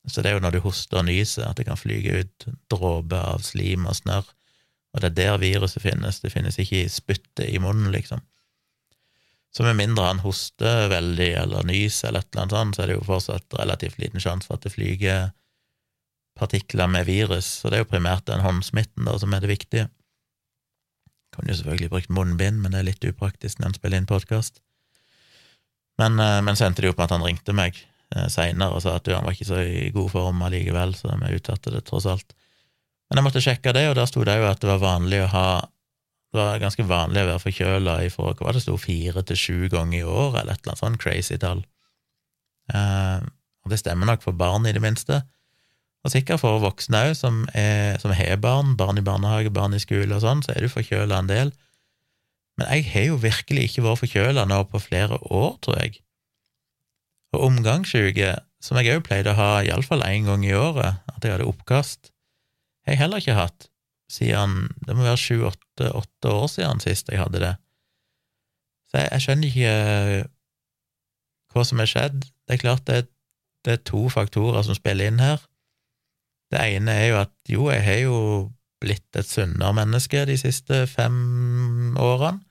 Så det er jo når du hoster og nyser, at det kan flyge ut dråper av slim og snørr, og det er der viruset finnes, det finnes ikke i spyttet i munnen, liksom. Så med mindre han hoster veldig eller nyser eller et eller annet sånt, så er det jo fortsatt relativt liten sjanse for at det flyger partikler med virus, så det er jo primært den håndsmitten da som er det viktige. Kan jo selvfølgelig brukt munnbind, men det er litt upraktisk når en spiller inn podkast. Men, eh, men så endte det jo på at han ringte meg Eh, seinere og sa at han var ikke så i god form allikevel, så vi utsatte det tross alt. Men jeg måtte sjekke det, og der sto det jo at det var vanlig å ha Det var ganske vanlig å være forkjøla ifra hva var det sto, fire til sju ganger i år, eller et eller annet sånt crazy tall. Eh, og det stemmer nok for barn, i det minste. Og sikkert for voksne òg, som har barn, barn i barnehage, barn i skole og sånn, så er du forkjøla en del. Men jeg har jo virkelig ikke vært forkjøla nå på flere år, tror jeg. Og omgangssjuke, som jeg òg pleide å ha iallfall én gang i året, at jeg hadde oppkast, har jeg heller ikke hatt siden Det må være sju-åtte år siden sist jeg hadde det. Så jeg, jeg, skjønner ikke eh, hva som er skjedd. Det er klart det, det er to faktorer som spiller inn her. Det ene er jo at jo, jeg har jo blitt et sunnere menneske de siste fem årene.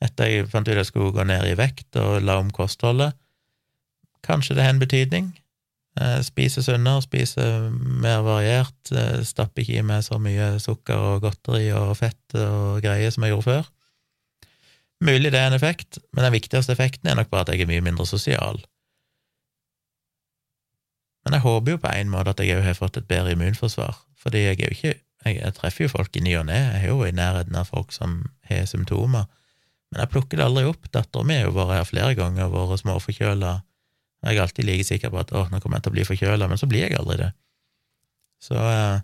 Etter jeg fant ut at jeg skulle gå ned i vekt og la om kostholdet. Kanskje det har en betydning. Eh, spise sunnere, spise mer variert, eh, stapper ikke i meg så mye sukker og godteri og fett og greier som jeg gjorde før. Mulig det er en effekt, men den viktigste effekten er nok bare at jeg er mye mindre sosial. Men jeg håper jo på en måte at jeg òg har fått et bedre immunforsvar, fordi jeg er jo ikke jeg, jeg treffer jo folk i ny og ne, jeg er jo i nærheten av folk som har symptomer, men jeg plukker det aldri opp. Dattera mi har jo vært her flere ganger, vært småforkjøla jeg er alltid like sikker på at å, nå kommer jeg til å bli forkjøla, men så blir jeg aldri det. Så, eh,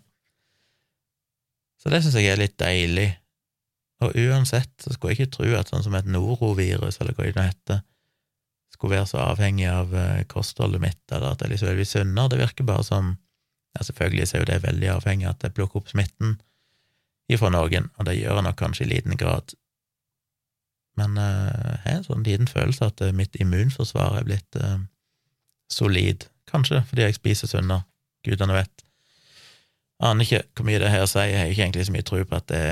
så det syns jeg er litt deilig. Og uansett så skulle jeg ikke tro at sånn som et norovirus, eller hva det heter, skulle være så avhengig av eh, kostholdet mitt, eller at jeg liksom er sunnere. Det virker bare som ja, Selvfølgelig så er jo det veldig avhengig av at jeg plukker opp smitten ifra noen, og det gjør jeg nok kanskje i liten grad. Men eh, jeg har en sånn liten følelse at mitt immunforsvar er blitt solid, kanskje fordi jeg spiser sunnere, gudene vet. Aner ikke hvor mye det her sier, jeg har ikke egentlig så mye tro på at det,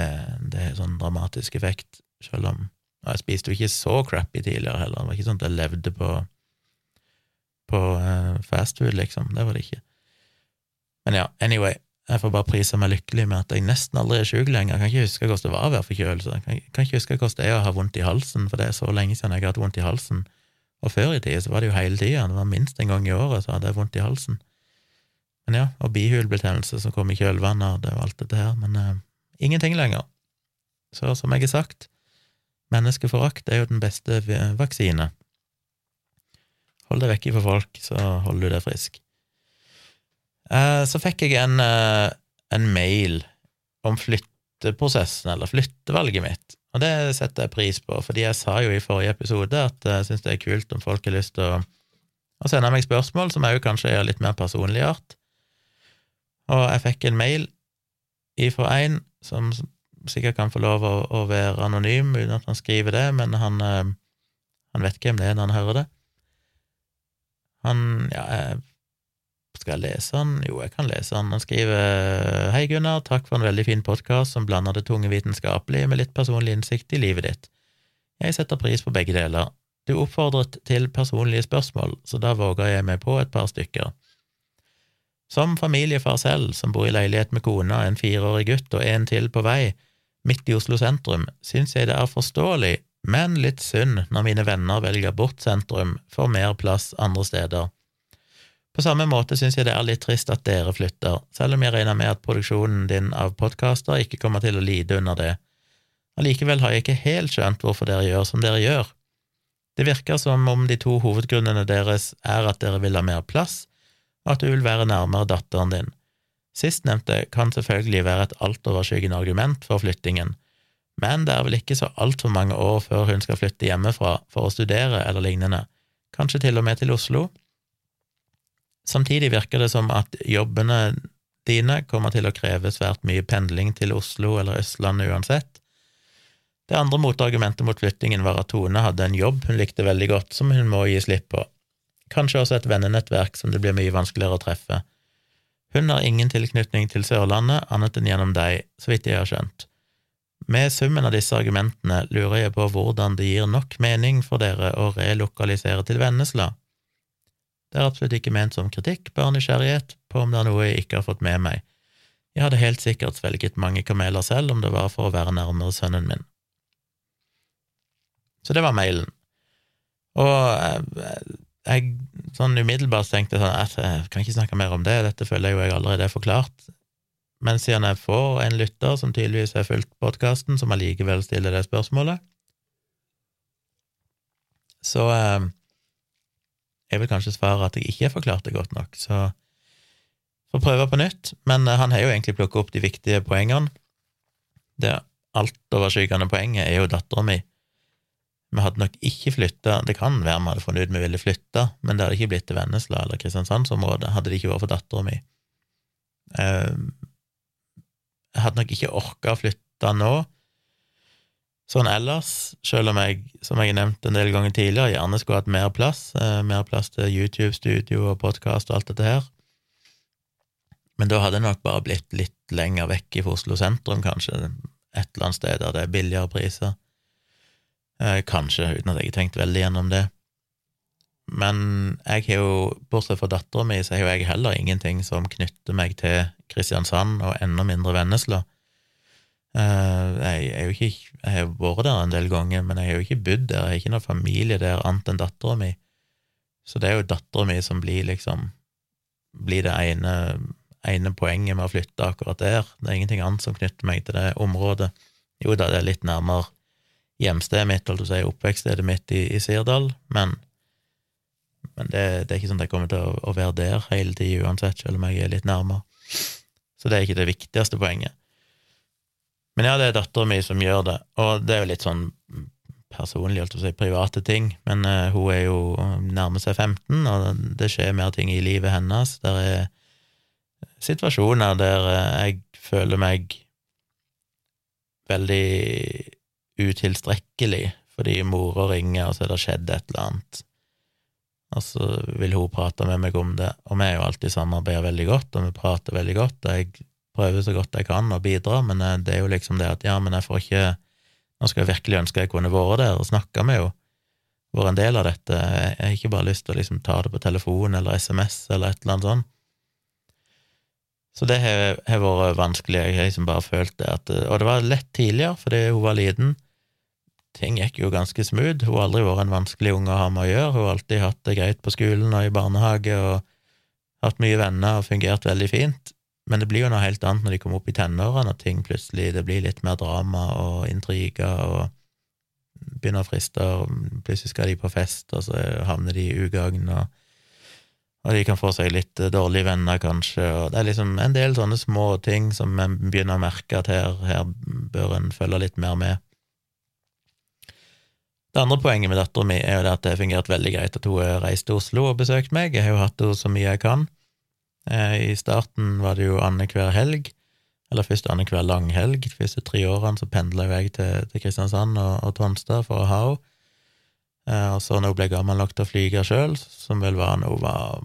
det har sånn dramatisk effekt, selv om og jeg spiste jo ikke så crappy tidligere heller, det var ikke sånn at jeg levde på, på uh, fastfood, liksom, det var det ikke. Men ja, anyway, jeg får bare prise meg lykkelig med at jeg nesten aldri er sjuk lenger. Jeg kan ikke huske hvordan det var å være forkjølelse. Jeg kan ikke huske hvordan det er å ha vondt i halsen, for det er så lenge siden jeg har hatt vondt i halsen. Og før i tida så var det jo hele tida, det var minst en gang i året så hadde jeg vondt i halsen. Men ja, og bihulebetennelse som kom i kjølvannet, det var alt dette her, men uh, ingenting lenger. Så som jeg har sagt, Menneskeforakt er jo den beste vaksine. Hold deg vekk fra folk, så holder du deg frisk. Eh, så fikk jeg en, eh, en mail om flytteprosessen, eller flyttevalget mitt, og det setter jeg pris på, fordi jeg sa jo i forrige episode at jeg syns det er kult om folk har lyst til å, å sende meg spørsmål som jo kanskje er litt mer personlig art. Og jeg fikk en mail ifra en som sikkert kan få lov å, å, være anonym uten at han skriver det, men han, eh, han vet hvem det er når han hører det. Han Ja, jeg, skal jeg lese den? Jo, jeg kan lese den. Han skriver Hei, Gunnar, takk for en veldig fin podkast som blander det tunge vitenskapelige med litt personlig innsikt i livet ditt. Jeg setter pris på begge deler. Du oppfordret til personlige spørsmål, så da våger jeg meg på et par stykker. Som familiefar selv, som bor i leilighet med kona, en fireårig gutt og en til på vei, midt i Oslo sentrum, syns jeg det er forståelig, men litt synd når mine venner velger bort sentrum for mer plass andre steder. På samme måte syns jeg det er litt trist at dere flytter, selv om jeg regner med at produksjonen din av podkaster ikke kommer til å lide under det. Allikevel har jeg ikke helt skjønt hvorfor dere gjør som dere gjør. Det virker som om de to hovedgrunnene deres er at dere vil ha mer plass, og at du vil være nærmere datteren din. Sistnevnte kan selvfølgelig være et altoverskyggende argument for flyttingen, men det er vel ikke så altfor mange år før hun skal flytte hjemmefra for å studere eller lignende, kanskje til og med til Oslo. Samtidig virker det som at jobbene dine kommer til å kreve svært mye pendling til Oslo eller Østlandet uansett. Det andre motargumentet mot flyttingen var at Tone hadde en jobb hun likte veldig godt, som hun må gi slipp på. Kanskje også et vennenettverk som det blir mye vanskeligere å treffe. Hun har ingen tilknytning til Sørlandet annet enn gjennom deg, så vidt jeg har skjønt. Med summen av disse argumentene lurer jeg på hvordan det gir nok mening for dere å relokalisere til Vennesla. Det er absolutt ikke ment som kritikk, bare nysgjerrighet på om det er noe jeg ikke har fått med meg. Jeg hadde helt sikkert svelget mange kameler selv om det var for å være nærmere sønnen min. Så det var mailen. Og jeg, jeg sånn umiddelbart tenkte sånn at jeg kan ikke snakke mer om det, dette føler jeg jo jeg allerede er forklart. Men siden jeg får en lytter som tydeligvis har fulgt podkasten, som allikevel stiller det spørsmålet, så eh, jeg vil kanskje svare at jeg ikke har forklart det godt nok, så får prøve på nytt. Men eh, han har jo egentlig plukket opp de viktige poengene. Det altoverskyggende poenget er jo dattera mi vi hadde nok ikke flytta Det kan være vi hadde funnet ut vi ville flytte, men det hadde ikke blitt til Vennesla eller Kristiansandsområdet, hadde det ikke vært for dattera mi. Ehm, jeg hadde nok ikke orka å flytte nå, sånn ellers, selv om jeg, som jeg har nevnt en del ganger tidligere, gjerne skulle hatt mer plass, eh, mer plass til YouTube-studio og podkast og alt dette her. Men da hadde jeg nok bare blitt litt lenger vekk fra Oslo sentrum, kanskje, et eller annet sted der det er billigere priser. Eh, kanskje, uten at jeg har tenkt veldig gjennom det. Men jeg har jo, bortsett fra dattera mi, så har jeg heller ingenting som knytter meg til Kristiansand, og enda mindre Vennesla. Eh, jeg, er jo ikke, jeg har vært der en del ganger, men jeg har jo ikke bodd der, jeg har ikke noen familie der annet enn dattera mi. Så det er jo dattera mi som blir liksom blir det ene, ene poenget med å flytte akkurat der. Det er ingenting annet som knytter meg til det området. Jo da, det er litt nærmere hjemstedet mitt, holdt jeg å si, oppvekststedet mitt i, i Sirdal, men, men det, det, er ikke sånn at jeg kommer til å, å være der hele tida uansett, selv om jeg er litt nærmere. Så det er ikke det viktigste poenget. Men ja, det er dattera mi som gjør det, og det er jo litt sånn personlig, holdt å si, private ting, men uh, hun er jo nærmer seg 15, og det skjer mer ting i livet hennes. Der er situasjoner der jeg føler meg veldig utilstrekkelig fordi mora ringer, og så er det skjedd et eller annet. Og så vil hun prate med meg om det, og vi er jo alltid samarbeider veldig godt, og vi prater veldig godt, og jeg prøver så godt jeg kan å bidra, men eh, det er jo liksom det at ja, men jeg får ikke Nå skal jeg virkelig ønske jeg kunne vært der og snakka med henne, vært en del av dette. Jeg har ikke bare lyst til å liksom ta det på telefon eller SMS eller et eller annet sånt. Så det har, har vært vanskelig. Jeg har liksom bare følt det at Og det var lett tidligere, fordi hun var liten. Ting gikk jo ganske smooth. Hun har aldri vært en vanskelig unge å ha med å gjøre. Hun har alltid hatt det greit på skolen og i barnehage og hatt mye venner og fungert veldig fint. Men det blir jo noe helt annet når de kommer opp i tenårene, og ting plutselig det blir litt mer drama og intriger og begynner å friste, og plutselig skal de på fest, og så havner de i ugagn, og og de kan få seg litt dårlige venner, kanskje, og det er liksom en del sånne små ting som en begynner å merke at her, her bør en følge litt mer med. Det andre poenget med dattera mi er jo det at det har fungert veldig greit at hun har reist til Oslo og besøkt meg. Jeg har jo hatt henne så mye jeg kan. Eh, I starten var det jo annenhver helg, eller først annenhver langhelg. De første tre årene så pendla jeg til, til Kristiansand og, og Tonstad for å ha henne. Eh, og så når hun ble gammel nok til å flyge sjøl, som vel var når hun var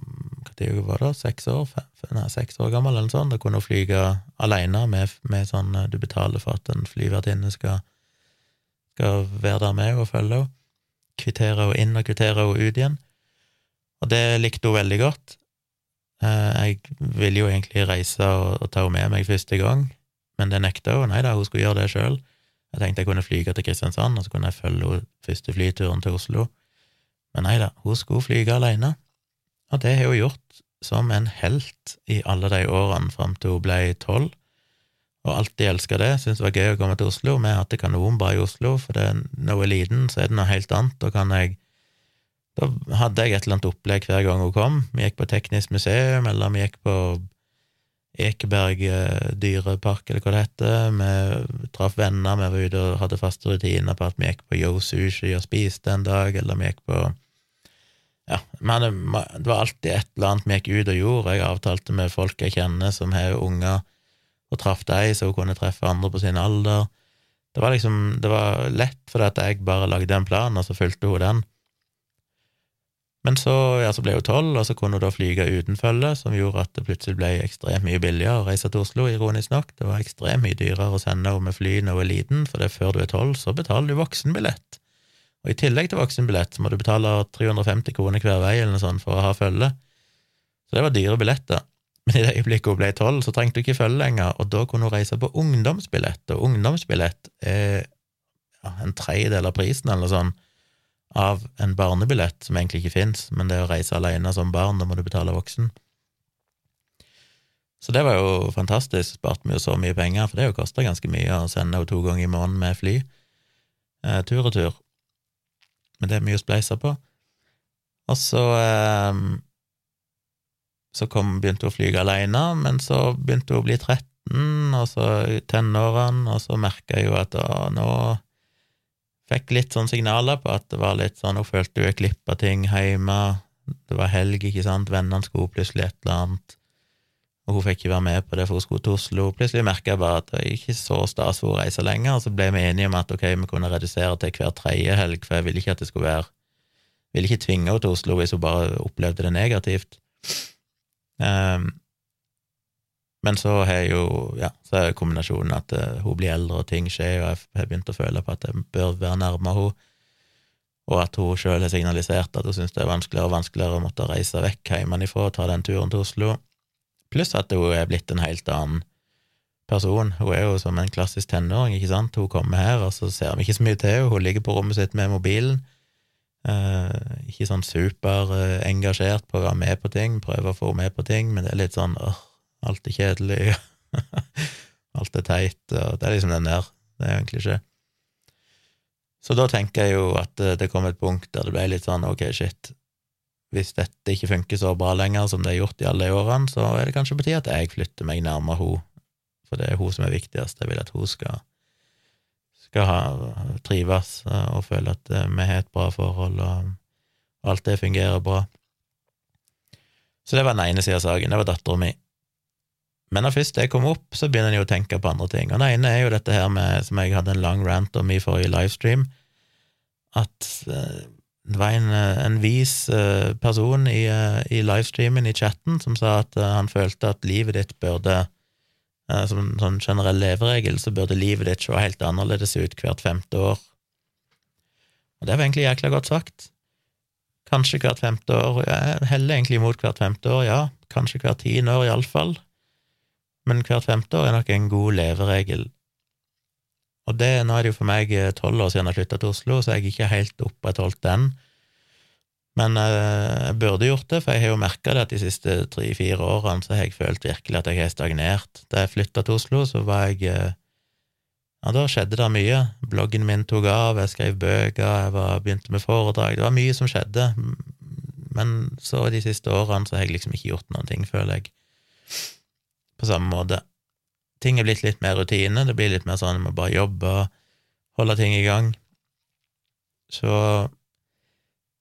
Når var det? Seks år? Nei, seks år gammel, eller sånn. Da kunne hun flyge alene med, med sånn eh, du betaler for at en flyvertinne skal, skal være der med og følge henne. Kvittere henne inn og kvittere henne ut igjen. Og det likte hun veldig godt. Eh, jeg ville jo egentlig reise og, og ta henne med meg første gang, men det nekta hun. Nei da, hun skulle gjøre det sjøl. Jeg tenkte jeg kunne flyge til Kristiansand, og så kunne jeg følge henne første flyturen til Oslo. Men nei da, hun skulle flyge alene, og det har hun gjort som en helt i alle de årene fram til hun ble tolv, og alltid elska det, syntes det var gøy å komme til Oslo. Vi har hatt det kanonbra i Oslo, for det, når hun er liten, så er det noe helt annet. Da kan jeg Da hadde jeg et eller annet opplegg hver gang hun kom. Vi gikk på Teknisk museum, eller vi gikk på Ekeberg eh, dyrepark, eller hva det heter. Vi traff venner, vi var ute og hadde faste rutiner på at vi gikk på Yo Sushi og spiste en dag, eller vi gikk på Ja, men det var alltid et eller annet vi gikk ut og gjorde. Jeg avtalte med folk jeg kjenner som har unger, og traff dem, så hun kunne treffe andre på sin alder. Det var liksom Det var lett, fordi at jeg bare lagde en plan, og så fulgte hun den. Men så, ja, så ble hun tolv, og så kunne hun da flyge uten følge, som gjorde at det plutselig ble ekstremt mye billigere å reise til Oslo, ironisk nok. Det var ekstremt mye dyrere å sende henne med fly når hun er liten, for det er før du er tolv, så betaler du voksenbillett. Og i tillegg til voksenbillett så må du betale 350 kroner hver vei eller noe sånt for å ha følge. Så det var dyre billetter. Men i det øyeblikket hun ble tolv, så trengte hun ikke følge lenger, og da kunne hun reise på ungdomsbillett, og ungdomsbillett er ja, en tredjedel av prisen, eller noe sånt av en barnebillett, som egentlig ikke fins, men det å reise alene som barn, da må du betale voksen. Så det var jo fantastisk, sparte vi jo så mye penger, for det har jo kosta ganske mye å sende henne to ganger i måneden med fly, eh, tur og tur. Men det er mye å spleise på. Og så eh, så kom, begynte hun å flyge alene, men så begynte hun å bli 13, og så tenårene, og så merka jeg jo at å, nå Fikk litt sånn signaler på at det var litt sånn Hun følte hun gikk av ting hjemme. Det var helg, ikke sant, vennene skulle plutselig et eller annet, og hun fikk ikke være med på det, for hun skulle til Oslo. Plutselig merka jeg bare at det ikke så stas for å reise lenger, og så ble vi enige om at ok, vi kunne redusere til hver tredje helg, for jeg ville ikke at det skulle være Ville ikke tvinge henne til Oslo hvis hun bare opplevde det negativt. Um, men så har jo, ja, så er kombinasjonen at uh, hun blir eldre, og ting skjer, og jeg har begynt å føle på at jeg bør være nærmere henne, og at hun sjøl har signalisert at hun syns det er vanskeligere og vanskeligere å måtte reise vekk hjemmefra og ta den turen til Oslo, pluss at hun er blitt en helt annen person. Hun er jo som en klassisk tenåring, ikke sant, hun kommer her, og så ser vi ikke så mye til henne, hun ligger på rommet sitt med mobilen. Uh, ikke sånn superengasjert på å være med på ting, prøve å få henne med på ting, men det er litt sånn åh, Alt er kjedelig, alt er teit, og det er liksom den der. Det er jo en. Så da tenker jeg jo at eh, det kom et punkt der det ble litt sånn ok, shit, hvis dette ikke funker så bra lenger som det har gjort i alle de årene, så er det kanskje på tide at jeg flytter meg nærmere henne, for det er hun som er viktigst. Jeg vil at hun skal, skal ha, trives og føle at vi har et bra forhold, og alt det fungerer bra. Så det var den ene sida av saken. Det var dattera mi. Men når først det kom opp, så begynner en jo å tenke på andre ting. Og det ene er jo dette her med, som jeg hadde en lang rant om i forrige livestream, at uh, det var en, en vis uh, person i, i, livestreamen, i chatten, som sa at han følte at livet ditt burde Som en sånn generell leveregel, så burde livet ditt se helt annerledes ut hvert femte år. Og det var egentlig jækla godt sagt. Kanskje hvert femte år. Jeg heller egentlig imot hvert femte år, ja. Kanskje hvert tiende år, iallfall. Men hvert femte år er nok en god leveregel. Og det, nå er det jo for meg eh, tolv år siden jeg flytta til Oslo, så jeg har ikke helt opprettholdt den. Men eh, jeg burde gjort det, for jeg har jo merka det at de siste tre-fire årene så har jeg følt virkelig at jeg har stagnert. Da jeg flytta til Oslo, så var jeg eh, ja, da skjedde det mye. Bloggen min tok av, jeg skrev bøker, jeg var, begynte med foredrag. Det var mye som skjedde. Men så de siste årene så har jeg liksom ikke gjort noen ting, føler jeg, på samme måte. Ting er blitt litt mer rutine, det blir litt mer sånn med bare jobbe og holde ting i gang. Så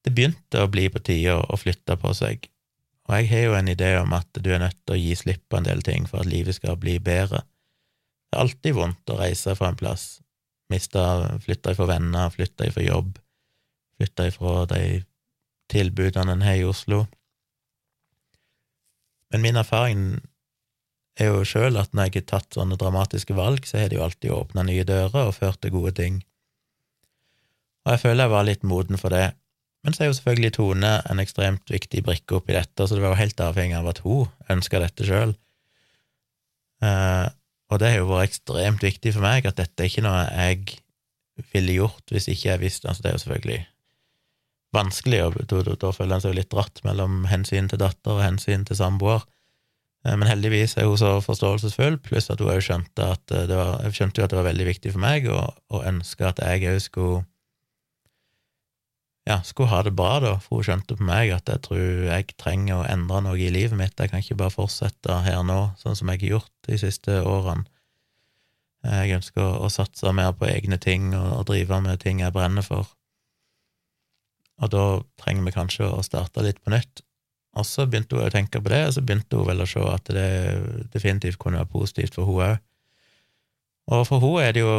det begynte å bli på tide å flytte på seg. Og jeg har jo en idé om at du er nødt til å gi slipp på en del ting for at livet skal bli bedre. Det er alltid vondt å reise fra en plass. miste, flytte ifra venner, flytte ifra jobb, flytte ifra de tilbudene en har i Oslo. Men min erfaring er jo sjøl at når jeg har tatt sånne dramatiske valg, så har det jo alltid åpna nye dører og ført til gode ting. Og jeg føler jeg var litt moden for det. Men så er jo selvfølgelig Tone en ekstremt viktig brikke oppi dette, så det var jo helt avhengig av at hun ønska dette sjøl. Og det har jo vært ekstremt viktig for meg at dette er ikke noe jeg ville gjort hvis ikke jeg visste Altså, det er jo selvfølgelig vanskelig, og da, da, da føler en seg jo litt dratt mellom hensyn til datter og hensyn til samboer. Eh, men heldigvis er hun så forståelsesfull, pluss at hun skjønte at eh, det var, skjønte at det var veldig viktig for meg, og, og ønska at jeg òg skulle ja, skulle ha det bra, da, for hun skjønte på meg at jeg tror jeg trenger å endre noe i livet mitt. Jeg kan ikke bare fortsette her nå, sånn som jeg har gjort de siste årene. Jeg ønsker å, å satse mer på egne ting og, og, drive med ting jeg brenner for. Og da trenger vi kanskje å starte litt på nytt. Og så begynte hun å tenke på det, og så begynte hun vel å se at det definitivt kunne være positivt for hun òg. Og for hun er det jo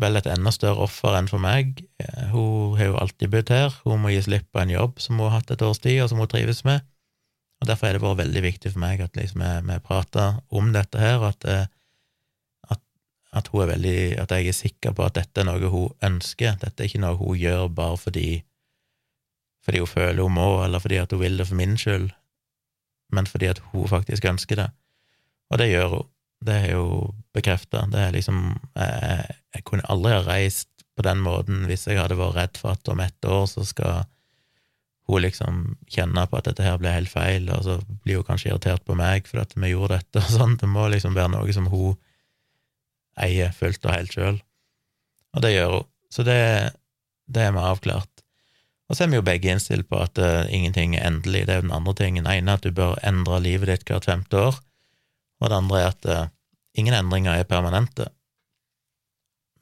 vel et enda større offer enn for meg. Hun har jo alltid bodd her, hun må gi slipp på en jobb som hun har hatt et års tid, og som hun trives med. Og Derfor er det vært veldig viktig for meg at liksom vi, vi prater om dette her, og at, eh, at, at, hun er veldig, at jeg er sikker på at dette er noe hun ønsker. Dette er ikke noe hun gjør bare fordi, fordi hun føler hun må, eller fordi hun vil det for min skyld, men fordi at hun faktisk ønsker det. Og det gjør hun. Det er jo bekrefta. Det er liksom jeg, jeg, kunne aldri ha reist på den måten hvis jeg hadde vært redd for at om ett år så skal hun liksom kjenne på at dette her ble helt feil, og så blir hun kanskje irritert på meg for at vi gjorde dette og sånn. Det må liksom være noe som hun eier fullt og helt sjøl. Og det gjør hun. Så det, det er vi avklart. Og så er vi jo begge innstilt på at uh, ingenting er endelig. Det er jo den andre tingen. Den ene er at du bør endre livet ditt hvert femte år. Og det andre er at uh, ingen endringer er permanente.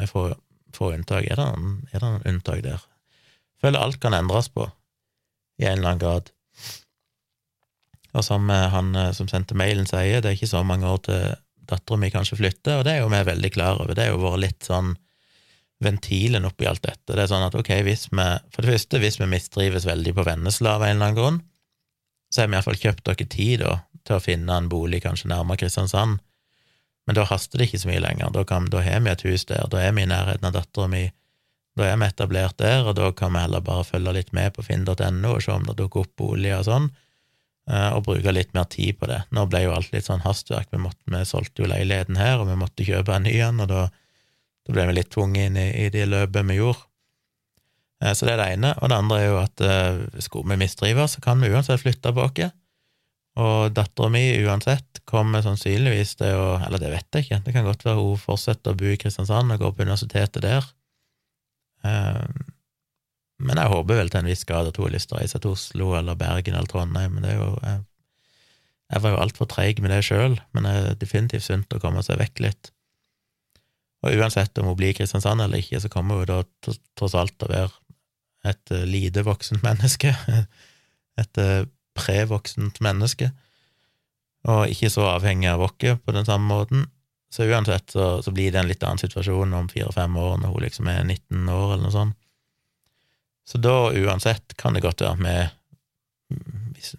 Vi får få unntak. Er det, noen, er det noen unntak der? Jeg føler alt kan endres på, i en eller annen grad. Og som uh, han som sendte mailen sier, det er ikke så mange år til dattera mi kanskje flytter, og det er jo vi veldig klar over. Det er jo vært litt sånn ventilen oppi alt dette. Det er sånn at ok, hvis vi, for det første, hvis vi mistrives veldig på Vennesla av en eller annen grunn, så har vi iallfall kjøpt dere tid, da, til å finne en bolig kanskje nærmere Kristiansand. Men da haster det ikke så mye lenger. Da, kan, da har vi et hus der, da er vi i nærheten av dattera mi, da er vi etablert der, og da kan vi heller bare følge litt med på finn.no og se om det dukker opp boliger og sånn, eh, og bruke litt mer tid på det. Nå ble jo alt litt sånn hastverk, vi, måtte, vi solgte jo leiligheten her, og vi måtte kjøpe en ny en, og da, da ble vi litt tvunget inn i, i det løpet vi gjorde. Eh, så det er det ene. Og det andre er jo at uh, skulle vi mistrives, så kan vi uansett flytte tilbake. Og dattera mi, uansett, kommer sannsynligvis til å Eller det vet jeg ikke, det kan godt være hun fortsetter å bo i Kristiansand og gå på universitetet der. Ehm, men jeg håper vel til en viss grad at hun har lyst til å reise til Oslo eller Bergen eller Trondheim, men det er jo Jeg, jeg var jo altfor treig med det sjøl, men det er definitivt sunt å komme seg vekk litt. Og uansett om hun blir i Kristiansand eller ikke, så kommer hun da tross alt til å være et eh, lite voksent menneske. Et eh, prevoksent menneske. Og ikke så avhengig av oss på den samme måten. Så uansett så, så blir det en litt annen situasjon om fire-fem år, når hun liksom er 19 år, eller noe sånt. Så da, uansett, kan det godt være med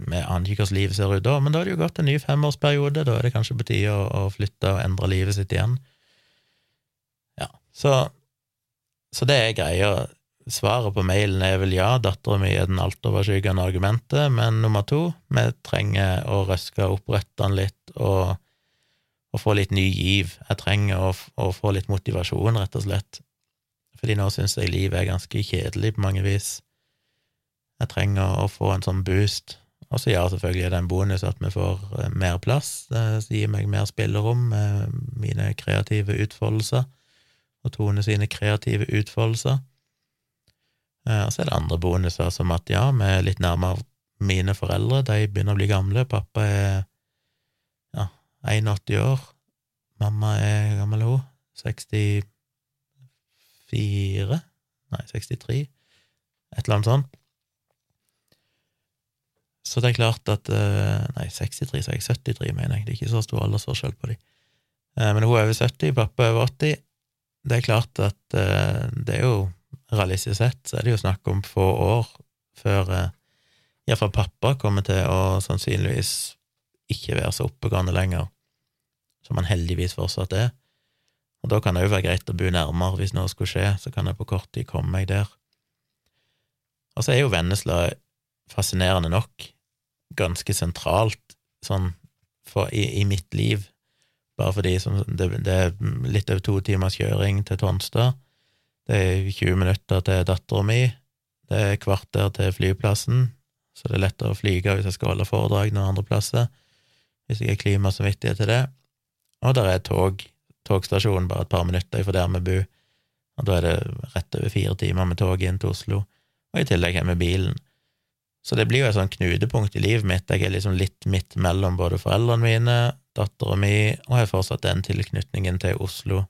Vi aner ikke hvordan livet ser ut da, men da er det jo gått en ny femårsperiode, da er det kanskje på tide å, å flytte og endre livet sitt igjen. Så, så det er greia. Svaret på mailen er vel ja, dattera mi er den altoverskyggende argumentet, men nummer to, vi trenger å røske opp røttene litt og, og, få litt ny giv. Jeg trenger å, å få litt motivasjon, rett og slett fordi nå syns jeg livet er ganske kjedelig på mange vis. Jeg trenger å få en sånn boost. Og så ja, selvfølgelig er det en bonus at vi får eh, mer plass, det gir meg mer spillerom mine kreative utfoldelser, og Tone sine kreative utfoldelser. Eh, og så er det andre bonuser, som at ja, vi er litt nærmere mine foreldre, de begynner å bli gamle. Pappa er ja, 81 år, mamma er gammel hun, 64 Nei, 63, et eller annet sånt. Så det er klart at eh, Nei, 63, så er jeg 73, mener jeg. Det er ikke så stor aldersforskjell på de. Eh, men hun er over 70, pappa er over 80. Det er klart at eh, det er jo realistisk sett så er det jo snakk om få år før iallfall pappa kommer til å sannsynligvis ikke være så oppegående lenger, som han heldigvis fortsatt er. Og da kan det jo være greit å bo nærmere hvis noe skulle skje, så kan jeg på kort tid komme meg der. Og så er jo Vennesla fascinerende nok ganske sentralt sånn for, i, i, mitt liv, bare fordi som, det, det, er litt over to timers kjøring til Tonstad, det er 20 minutter til dattera mi, det er kvarter til flyplassen, så det er lettere å flyge hvis jeg skal holde foredrag noen andre plasser, hvis jeg er klimasamvittighet til det, og der er tog. Togstasjonen bare et par minutter fra der vi bor, og da er det rett over fire timer med tog inn til Oslo, og i tillegg har vi bilen. Så det blir jo et sånn knutepunkt i livet mitt, jeg er liksom litt midt mellom både foreldrene mine, dattera mi, og har fortsatt den tilknytningen til Oslo.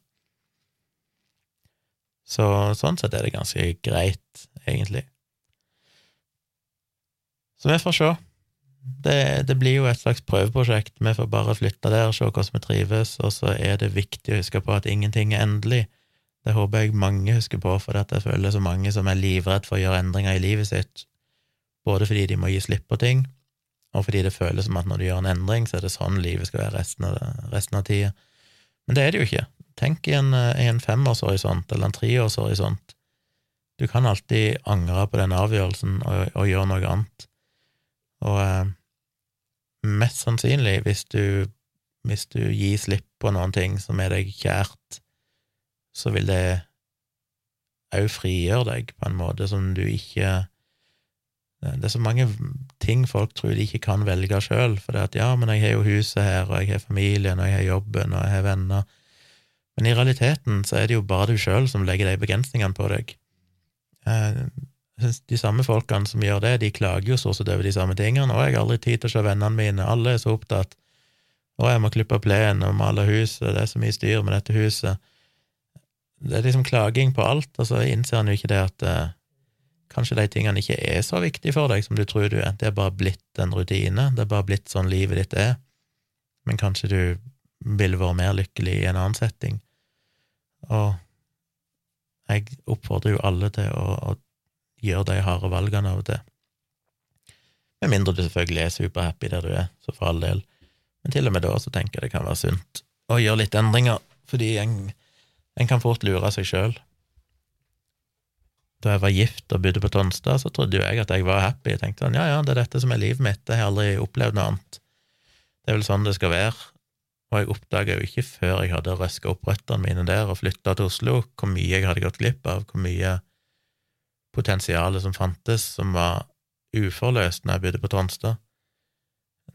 Så sånn sett er det ganske greit, egentlig. Så vi får se det, det, blir jo et slags prøveprosjekt. Vi får bare flytte der, se hvordan vi trives, og så er det viktig å huske på at ingenting er endelig. Det håper jeg mange husker på, for jeg føler så mange som er livredd for å gjøre endringer i livet sitt, både fordi de må gi slipp på ting, og fordi det føles som at når du gjør en endring, så er det sånn livet skal være resten av, resten av tida. Men det er det jo ikke. Tenk i en, en femårshorisont eller en treårshorisont. Du kan alltid angre på den avgjørelsen og, og gjøre noe annet. Og eh, mest sannsynlig, hvis du, hvis du gir slipp på noen ting som er deg kjært, så vil det òg frigjøre deg på en måte som du ikke Det er så mange ting folk tror de ikke kan velge sjøl, for det at ja, men jeg har jo huset her, og jeg har familien, og jeg har jobben, og jeg har venner. Men i realiteten så er det jo bare du sjøl som legger de begrensningene på deg. Eh, de samme folkene som gjør det, de klager jo stort sett over de samme tingene. 'Å, jeg har aldri tid til å se vennene mine. Alle er så opptatt.' 'Å, jeg må klippe plenen og male huset. Det er så mye styr med dette huset.' Det er liksom klaging på alt, og så innser han jo ikke det at eh, kanskje de tingene ikke er så viktige for deg som du tror du er. Det er bare blitt en rutine. Det er bare blitt sånn livet ditt er. Men kanskje du ville vært mer lykkelig i en annen setting. Og jeg oppfordrer jo alle til å, å gjøre de harde valgene av og til. Med mindre du selvfølgelig er superhappy der du er, så for all del. Men til og med da så tenker jeg det kan være sunt å gjøre litt endringer, fordi en, en kan fort lure seg sjøl. Da jeg var gift og bodde på Tonstad, så trodde jo jeg at jeg var happy. Jeg tenkte sånn, ja, ja, det er dette som er livet mitt, jeg har aldri opplevd noe annet. Det er vel sånn det skal være. Og jeg oppdaga jo ikke før jeg hadde røska opp røttene mine der og flytta til Oslo, hvor mye jeg hadde gått glipp av, hvor mye potensialet som fantes, som var uforløst når jeg bodde på Tonstad.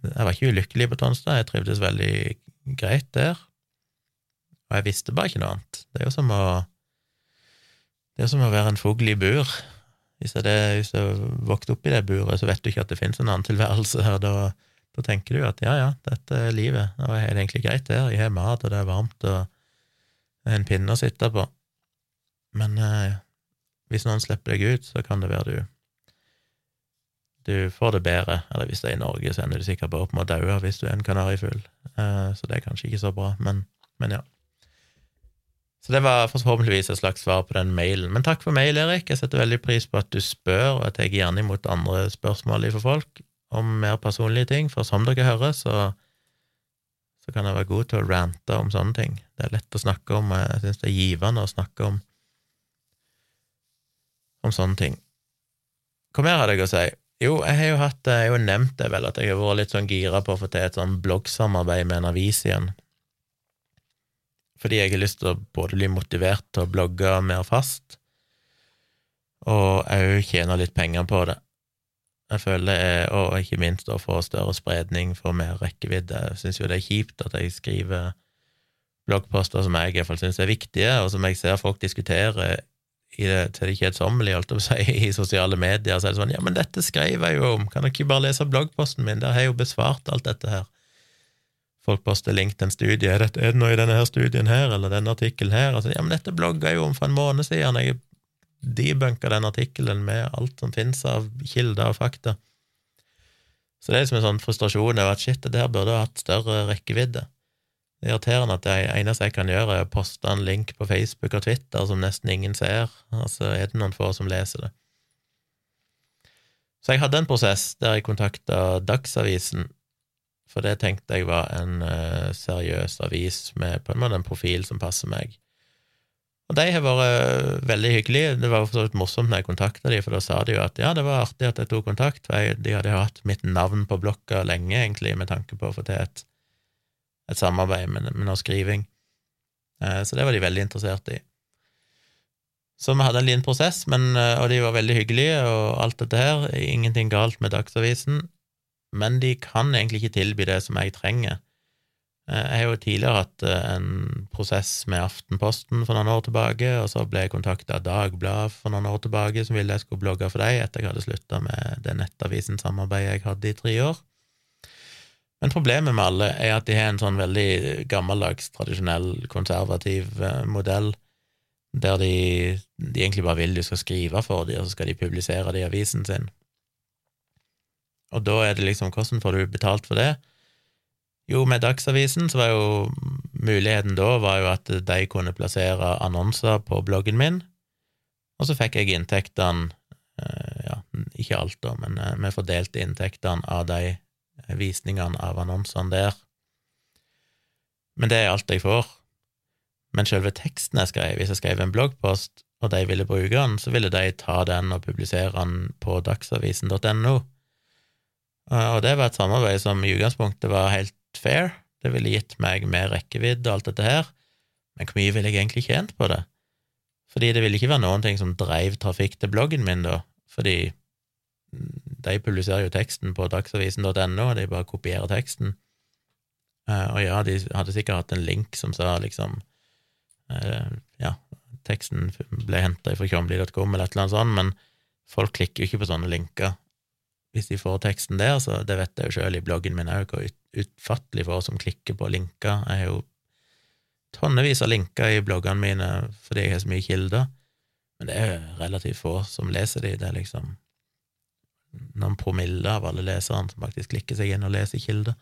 Jeg var ikke ulykkelig på Tonstad, jeg trivdes veldig greit der, og jeg visste bare ikke noe annet. Det er jo som å det er som å være en fugl i bur. Hvis jeg, det, hvis jeg opp i det buret, så vet du ikke at det finnes en annen tilværelse her. Da, da tenker du at ja, ja, dette er livet, og jeg har det egentlig greit der, jeg har mat, og det er varmt, og en pinne å sitte på. Men eh, hvis noen slipper deg ut, så kan det være du du får det bedre. Eller hvis det er i Norge, så ender du sikkert bare opp med å daue hvis du er en kanarifugl. Eh, så det er kanskje ikke så bra, men, men ja. Så det var forhåpentligvis et slags svar på den mailen. Men takk for mail, Erik. Jeg setter veldig pris på at du spør, og jeg tar gjerne imot andre spørsmål fra folk om mer personlige ting, for som dere hører, så, så kan jeg være god til å rante om sånne ting. Det er lett å snakke om, og jeg syns det er givende å snakke om, om sånne ting. Hva mer hadde jeg å si? Jo, jeg har jo hatt Jeg har jo nevnt det vel, at jeg har vært litt sånn gira på å få til et sånn bloggsamarbeid med en avis igjen. Fordi jeg har lyst til å både bli motivert til å blogge mer fast, og òg tjene litt penger på det. Jeg føler er, Og ikke minst å få større spredning, få mer rekkevidde. Jeg syns jo det er kjipt at jeg skriver bloggposter som jeg i hvert fall syns er viktige, og som jeg ser folk diskutere i det, til det kjedsommelige, holdt jeg på å si, i sosiale medier, så er det sånn ja, men dette skrev jeg jo om, kan dere ikke bare lese bloggposten min, der har jeg jo besvart alt dette her. Folk poster link til en studie, er det, er det noe i denne her studien her, eller denne artikkelen her, altså, ja, men dette blogga jeg jo om for en måned siden, jeg debunka den artikkelen med alt som finnes av kilder og fakta. Så det er liksom en sånn frustrasjon over at shit, det der burde ha hatt større rekkevidde. Det er irriterende at det eneste jeg kan gjøre, er å poste en link på Facebook og Twitter som nesten ingen ser, altså er det noen få som leser det. Så jeg hadde en prosess der jeg kontakta Dagsavisen, for det tenkte jeg var en uh, seriøs avis med på en måte en profil som passer meg. Og de har vært uh, veldig hyggelige. Det var for så vidt morsomt når jeg kontakta dem, for da sa de jo at ja, det var artig at jeg tok kontakt, for jeg, de hadde hatt mitt navn på blokka lenge, egentlig, med tanke på å få til et et samarbeid med, med noe skriving. Eh, så det var de veldig interessert i. Så vi hadde en liten prosess, men, eh, og de var veldig hyggelige, og alt dette her. Ingenting galt med Dagsavisen, men de kan egentlig ikke tilby det som jeg trenger. Eh, jeg har jo tidligere hatt en prosess med Aftenposten for noen år tilbake, og så ble jeg kontakta av Dagbladet for noen år tilbake som ville jeg skulle blogge for dem etter jeg hadde slutta med det nettavisen-samarbeidet jeg hadde i tre år. Men problemet med alle er at de har en sånn veldig gammeldags, tradisjonell, konservativ eh, modell, der de, de, egentlig bare vil du skal skrive for dem, og så skal de publisere det i avisen sin. Og da er det liksom, hvordan får du betalt for det? Jo, med Dagsavisen så var jo muligheten da var jo at de kunne plassere annonser på bloggen min, og så fikk jeg inntektene, eh, ja, ikke alt da, men eh, vi fordelte inntektene av de visningene av annonsene der. Men det er alt jeg får. Men selve teksten jeg skrev, hvis jeg skrev en bloggpost, og de ville bruke den, så ville de ta den og publisere den på dagsavisen.no. Og det var et samarbeid som i utgangspunktet var helt fair. Det ville gitt meg mer rekkevidde og alt dette her, men hvor mye ville jeg egentlig tjent på det? Fordi det ville ikke være noen ting som dreiv trafikk til bloggen min, da, fordi de publiserer jo teksten på dagsavisen.no, og de bare kopierer teksten. Uh, og ja, de hadde sikkert hatt en link som sa liksom uh, Ja, teksten ble henta fra tjomli.com eller et eller annet sånt, men folk klikker jo ikke på sånne linker hvis de får teksten der, så det vet jeg jo sjøl i bloggen min òg, hvor ut, utfattelig få som klikker på linker. Jeg har jo tonnevis av linker i bloggene mine fordi jeg har så mye kilder, men det er jo relativt få som leser de, det er liksom noen promille av alle leserne som faktisk klikker seg inn og leser kilder.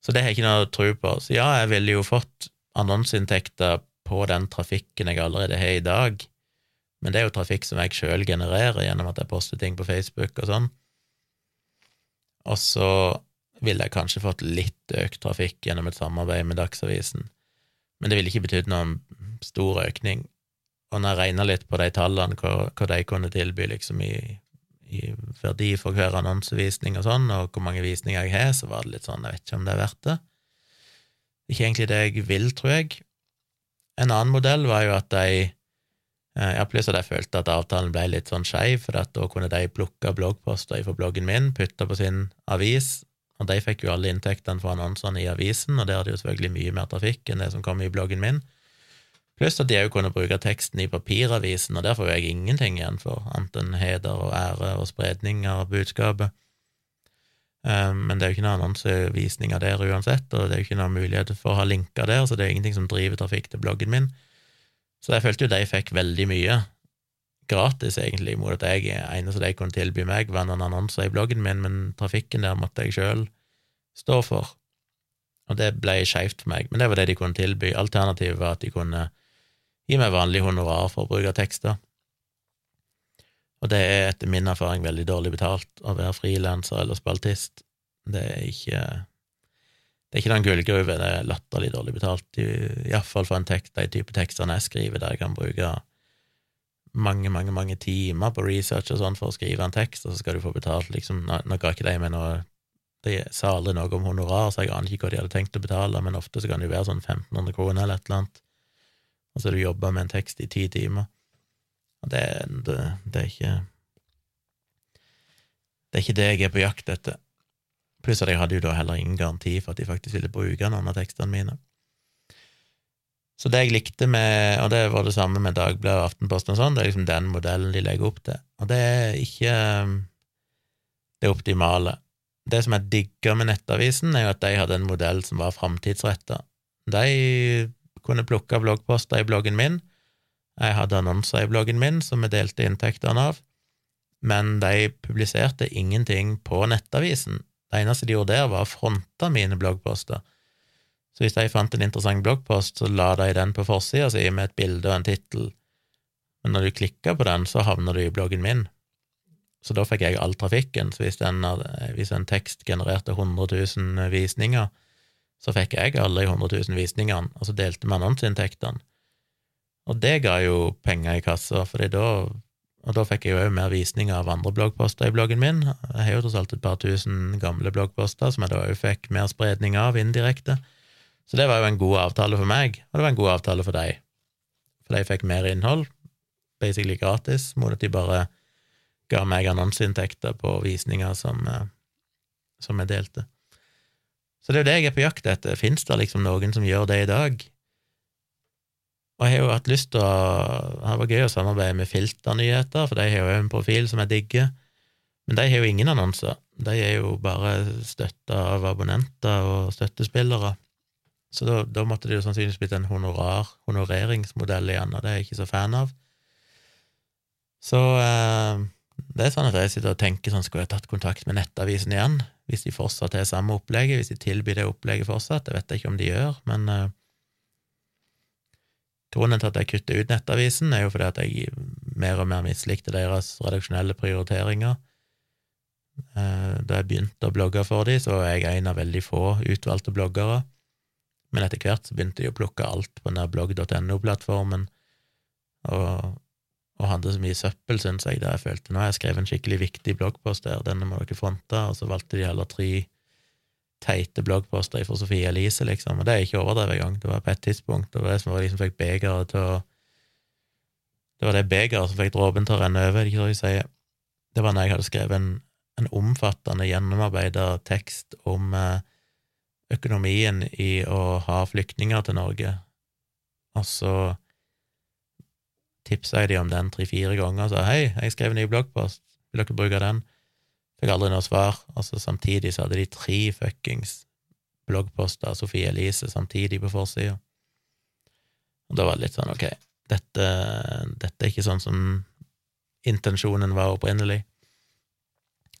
Så det har jeg ikke noe tro på. Så ja, jeg ville jo fått annonseinntekter på den trafikken jeg allerede har i dag, men det er jo trafikk som jeg sjøl genererer gjennom at jeg poster ting på Facebook og sånn. Og så ville jeg kanskje fått litt økt trafikk gjennom et samarbeid med Dagsavisen, men det ville ikke betydd noen stor økning. Og når jeg regna litt på de tallene, hva, hva de kunne tilby liksom i i verdi for hver annonsevisning og sånn, og hvor mange visninger jeg har, så var det litt sånn, jeg vet ikke om det er verdt det. Ikke egentlig det jeg vil, tror jeg. En annen modell var jo at de ja, pluss at jeg følte at avtalen ble litt sånn skeiv, for da kunne de plukke bloggposter fra bloggen min, putte på sin avis, og de fikk jo alle inntektene fra annonsene i avisen, og der hadde jo selvfølgelig mye mer trafikk enn det som kom i bloggen min. Pluss at de òg kunne bruke teksten i papiravisen, og der får jeg ingenting igjen for, annet enn heder og ære og spredning av budskapet. Eh, men det er jo ikke noen annonsevisninger der uansett, og det er jo ikke noen mulighet for å ha linker der, så det er ingenting som driver trafikk til bloggen min. Så jeg følte jo de fikk veldig mye gratis, egentlig, mot at jeg eneste de kunne tilby meg, var noen annonser i bloggen min, men trafikken der måtte jeg sjøl stå for. Og det ble skeivt for meg, men det var det de kunne tilby. Alternativet var at de kunne gi meg vanlig honorar for å bruke tekster. Og det er etter min erfaring veldig dårlig betalt å være frilanser eller spaltist. Det er ikke det er ikke noen gullgruve, det er latterlig dårlig betalt, iallfall for en tekst, de type tekstene jeg skriver, der jeg kan bruke mange, mange mange timer på research og sånn for å skrive en tekst, og så skal du få betalt liksom Nå ga ikke de meg noe De sa aldri noe om honorar, så jeg aner ikke hva de hadde tenkt å betale, men ofte så kan det jo være sånn 1500 kroner eller et eller annet, og så har du jobba med en tekst i ti timer. Og det, det, det, er ikke Det er ikke det jeg er på jakt etter. Pluss at jeg hadde jo da heller ingen garanti for at de faktisk ville bruke noen av tekstene mine. Så det jeg likte med Og det var det samme med Dagbladet og Aftenposten og sånn, det er liksom den modellen de legger opp til. Og det er ikke det optimale. Det som jeg digga med Nettavisen, er jo at de hadde en modell som var framtidsretta. De kunne plukke bloggposter i bloggen min, jeg hadde annonser i bloggen min som vi delte inntektene av, men de publiserte ingenting på nettavisen. Det eneste de gjorde der, var å fronte mine bloggposter. Så hvis de fant en interessant bloggpost, så la de den på forsida si med et bilde og en tittel, men når du klikka på den, så havner du i bloggen min. Så da fikk jeg all trafikken. Så hvis, den, hvis en tekst genererte 100 000 visninger, så fikk jeg alle de 100 000 visningene, og så delte vi annonseinntektene. Og det ga jo penger i kassa, for da, og da fikk jeg jo òg mer visninger av andre bloggposter i bloggen min. Jeg har jo tross alt et par tusen gamle bloggposter som jeg da òg fikk mer spredning av indirekte. Så det var jo en god avtale for meg, og det var en god avtale for deg. For de fikk mer innhold, basically gratis, mot at de bare ga meg annonseinntekter på visninger som, eh, som jeg delte. Så det er jo det jeg er på jakt etter. Fins det liksom noen som gjør det i dag? Og jeg har jo hatt lyst til å Det var gøy å samarbeide med Filternyheter, for de har jo en profil som jeg digger. Men de har jo ingen annonser. De er jo bare støtta av abonnenter og støttespillere. Så da, da måtte det jo sannsynligvis blitt en honorar, honoreringsmodell igjen, og det er jeg ikke så fan av. Så eh, det er sånn at jeg sitter og tenker sånn, skulle jeg tatt kontakt med Nettavisen igjen, hvis de fortsatt har samme opplegget, hvis de tilbyr det opplegget fortsatt, det vet jeg ikke om de gjør, men eh, Grunnen til at jeg kutter ut Nettavisen, er jo fordi at jeg mer og mer mislikte deres redaksjonelle prioriteringer. Eh, da jeg begynte å blogge for dem, så var jeg en av veldig få utvalgte bloggere, men etter hvert så begynte de å plukke alt på den blogg.no-plattformen, og, og, hadde så mye søppel, syns jeg, da jeg følte nå har jeg skrevet en skikkelig viktig bloggpost der, denne må dere fronte, og så valgte de heller tre teite bloggposter fra Sofie Elise, liksom, og det er ikke overdrevet engang. Det var på et tidspunkt, det var det som var liksom fikk begeret til å Det var det begeret som fikk dråpen til å renne over, ikke hva jeg sier. Det var når jeg hadde skrevet en, en omfattende, gjennomarbeida tekst om eh, økonomien i å ha flyktninger til Norge, og så tipsa jeg de om den tre-fire ganger og sa hei, jeg skrev en ny bloggpost, vil dere bruke den? Fikk aldri noe svar. Altså, samtidig så hadde de tre fuckings bloggposter av Sofie Elise samtidig på forsida. Og da var det litt sånn, ok, dette, dette er ikke sånn som intensjonen var opprinnelig.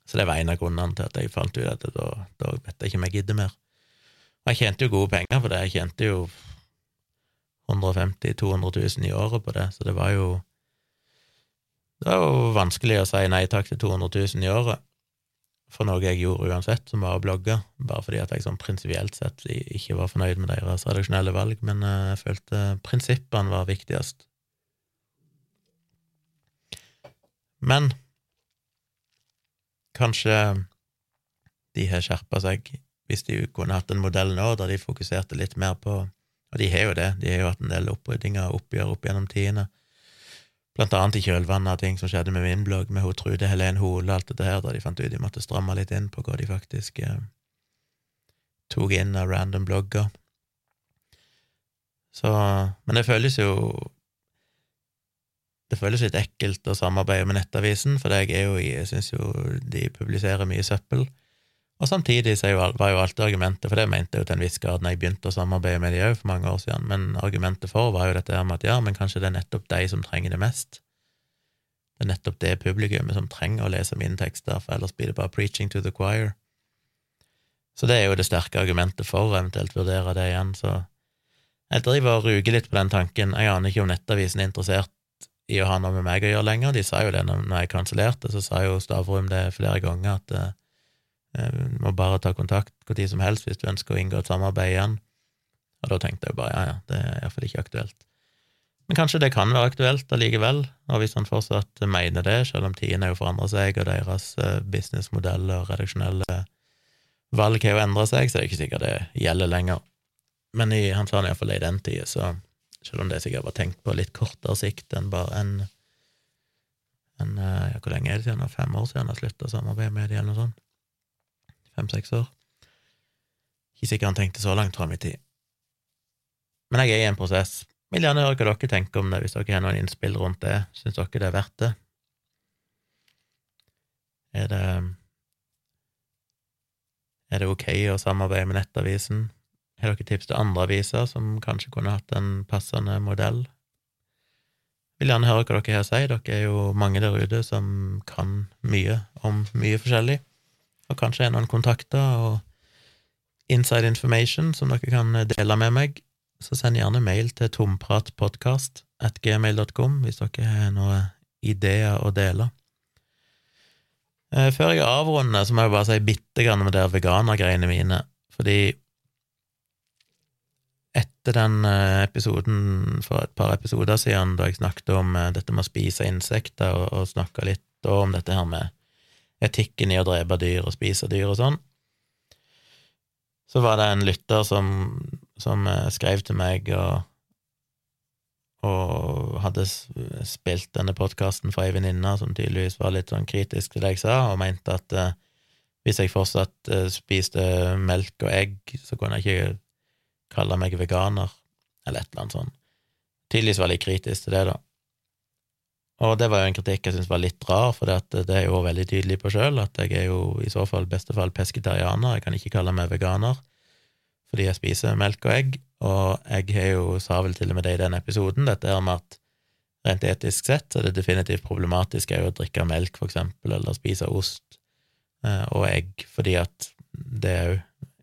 Så det var en av grunnene til at jeg fant ut at da, da vet jeg ikke om jeg gidder mer. Og jeg tjente jo gode penger på det, jeg tjente jo 150 000-200 000 i året på det, så det var jo Det var jo vanskelig å si nei takk til 200 000 i året for noe jeg gjorde uansett, som var å blogge, bare fordi at jeg sånn prinsipielt sett ikke var fornøyd med deres redaksjonelle valg, men eh, jeg følte prinsippene var viktigst. Men kanskje de har skjerpa seg, hvis de kunne hatt en modell nå der de fokuserte litt mer på Og de har jo det, de har jo hatt en del oppryddinger og oppgjør opp gjennom tidene blant annet i kjølvannet av ting som skjedde med min blogg, med hun Trude Helen Hole alt dette her, da de fant ut de måtte stramme litt inn på hva de faktisk eh, tok inn av random blogger. Så Men det føles jo Det føles litt ekkelt å samarbeide med Nettavisen, for jeg er jo i Jeg syns jo de publiserer mye søppel, Og samtidig så var jo alltid argumentet, for det mente jeg jo til en viss grad når jeg begynte å samarbeide med de òg for mange år siden, men argumentet for var jo dette her med at ja, men kanskje det er nettopp de som trenger det mest. Det er nettopp det publikummet som trenger å lese mine tekster, for ellers blir det bare preaching to the choir. Så det er jo det sterke argumentet for å eventuelt vurdere det igjen, så jeg driver og ruger litt på den tanken. Jeg aner ikke om Nettavisen er interessert i å ha noe med meg å gjøre lenger. De sa jo det når jeg kansellerte, så sa jo Stavrum det flere ganger, at eh, må bare ta kontakt når som helst hvis du ønsker å inngå et samarbeid igjen. Og da tenkte jeg bare ja, ja, det er iallfall ikke aktuelt. Men kanskje det kan være aktuelt allikevel, og hvis han fortsatt mener det, selv om tidene jo forandra seg, og deres businessmodell businessmodeller og redaksjonelle valg har jo endra seg, så det er ikke sikkert det gjelder lenger. Men i, han sa det iallfall i den tida, så selv om det sikkert var tenkt på litt kortere sikt enn bare en, en eh, ja, Hvor lenge er det siden? Fem år siden han slutta å samarbeide med dem, eller noe sånt fem-seks år. Ikke sikkert han tenkte så langt fram i tid. Men jeg er i en prosess. Vil gjerne høre hva dere tenker om det, hvis dere har noen innspill rundt det. Syns dere det er verdt det? Er det Er det ok å samarbeide med Nettavisen? Har dere tips til andre aviser som kanskje kunne hatt en passende modell? Vil gjerne høre hva dere har å si. Dere er jo mange der ute som kan mye om mye forskjellig og kanskje er noen kontakter og inside information som dere kan dele med meg, så send gjerne mail til tompratpodkast at gmail.com hvis dere har noen ideer å dele. Eh, før jeg avrunder, så må jeg bare si bitte grann om de veganergreiene mine, fordi etter den eh, episoden for et par episoder siden, da jeg snakket om eh, dette med å spise insekter, og, og snakka litt om dette her med etikken i å drepe dyr og spise dyr og sånn. Så var det en lytter som, som eh, skrev til meg og, og hadde spilt denne podkasten for ei venninne som tydeligvis var litt sånn kritisk til det jeg sa, og mente at eh, hvis jeg fortsatt eh, spiste melk og egg, så kunne jeg ikke kalle meg veganer, eller et eller annet sånt. Tydeligvis var litt kritisk til det, da. Og det var jo en kritikk jeg syntes var litt rar, for det er jo veldig tydelig på sjøl at jeg er jo i så fall beste fall pesketarianer, jeg kan ikke kalle meg veganer, fordi jeg spiser melk og egg, og jeg har jo, sa vel til og med det i den episoden, dette her med at rent etisk sett så er det definitivt problematisk å drikke melk, for eksempel, eller spise ost eh, og egg, fordi at det òg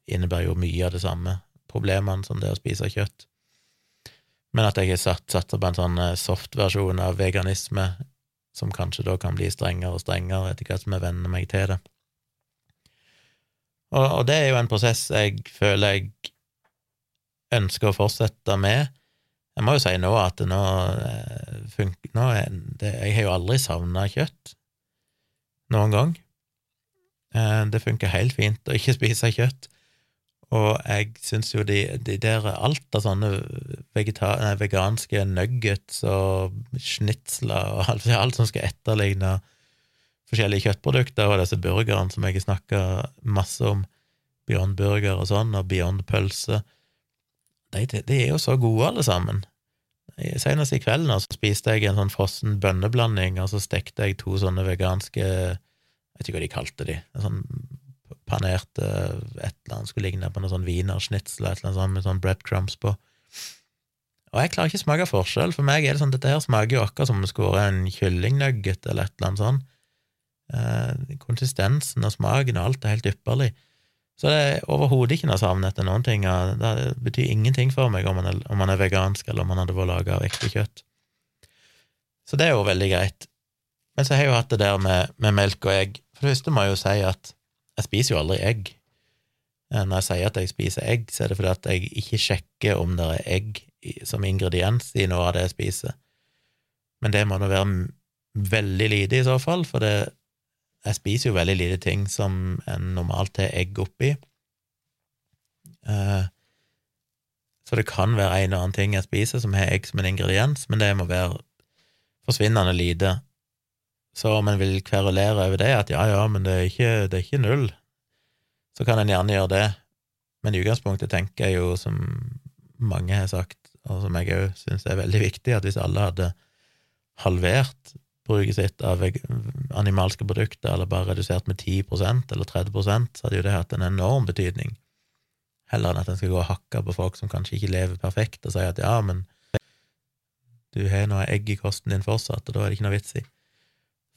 innebærer jo mye av det samme problemene som det å spise kjøtt men at jeg har satt, satsa på en sånn eh, soft-versjon av veganisme, som kanskje da kan bli strengere og strengere etter hvert som jeg venner meg til det. Og, og, det er jo en prosess jeg føler jeg ønsker å fortsette med. Jeg må jo si nå at nå, eh, funker, nå er det, Jeg har jo aldri savna kjøtt noen gang. Eh, det funker helt fint å ikke spise kjøtt. Og jeg syns jo de, de, der alt av sånne nei, veganske nuggets og snitsler og alt, alt som skal etterligne forskjellige kjøttprodukter, og disse burgerne som jeg snakka masse om, Beyond Burger og sånn, og Beyond Pølse, de, de, er jo så gode, alle sammen. Senest i kveld nå så spiste jeg en sånn frossen bønneblanding, og så stekte jeg to sånne veganske Jeg vet ikke hva de kalte de, en sånn panerte et eller annet skulle ligne på noe sånn wienerschnitzel et eller annet sånt med sånn breadcrumbs på. Og jeg klarer ikke å smake forskjell. For meg er det sånn dette her smaker jo akkurat som om det skulle vært en kyllingnugget eller et eller annet sånt. Eh, konsistensen og smaken og alt er helt ypperlig. Så det er overhodet ikke noe savn etter noen ting. Det betyr ingenting for meg om man er, om man er vegansk, eller om man hadde vært laga av ekte kjøtt. Så det er jo veldig greit. Men så har jeg jo hatt det der med, med melk og egg. For det første må jeg jo si at jeg spiser jo aldri egg. Eh, når jeg sier at jeg spiser egg, så er det fordi at jeg ikke sjekker om det er egg som ingrediens i noe av det jeg spiser. Men det må nå være veldig lite, i så fall, for det, jeg spiser jo veldig lite ting som en normalt har egg oppi. Uh, så det kan være en eller annen ting jeg spiser som har egg som en ingrediens, men det må være forsvinnende lite. Så om en vil kverulere over det, at ja, ja, men det er ikke, det er ikke null, så kan en gjerne gjøre det. Men i utgangspunktet tenker jeg jo, som mange har sagt, og som jeg òg syns er veldig viktig, at hvis alle hadde halvert bruket sitt av, animalske produkter, eller bare redusert med 10% eller 30 så hadde jo det hatt en enorm betydning. Heller enn at en skal gå og hakke på folk som kanskje ikke lever perfekt, og si at ja, men du har noe egg i kosten din fortsatt, og da er det ikke noe vits i.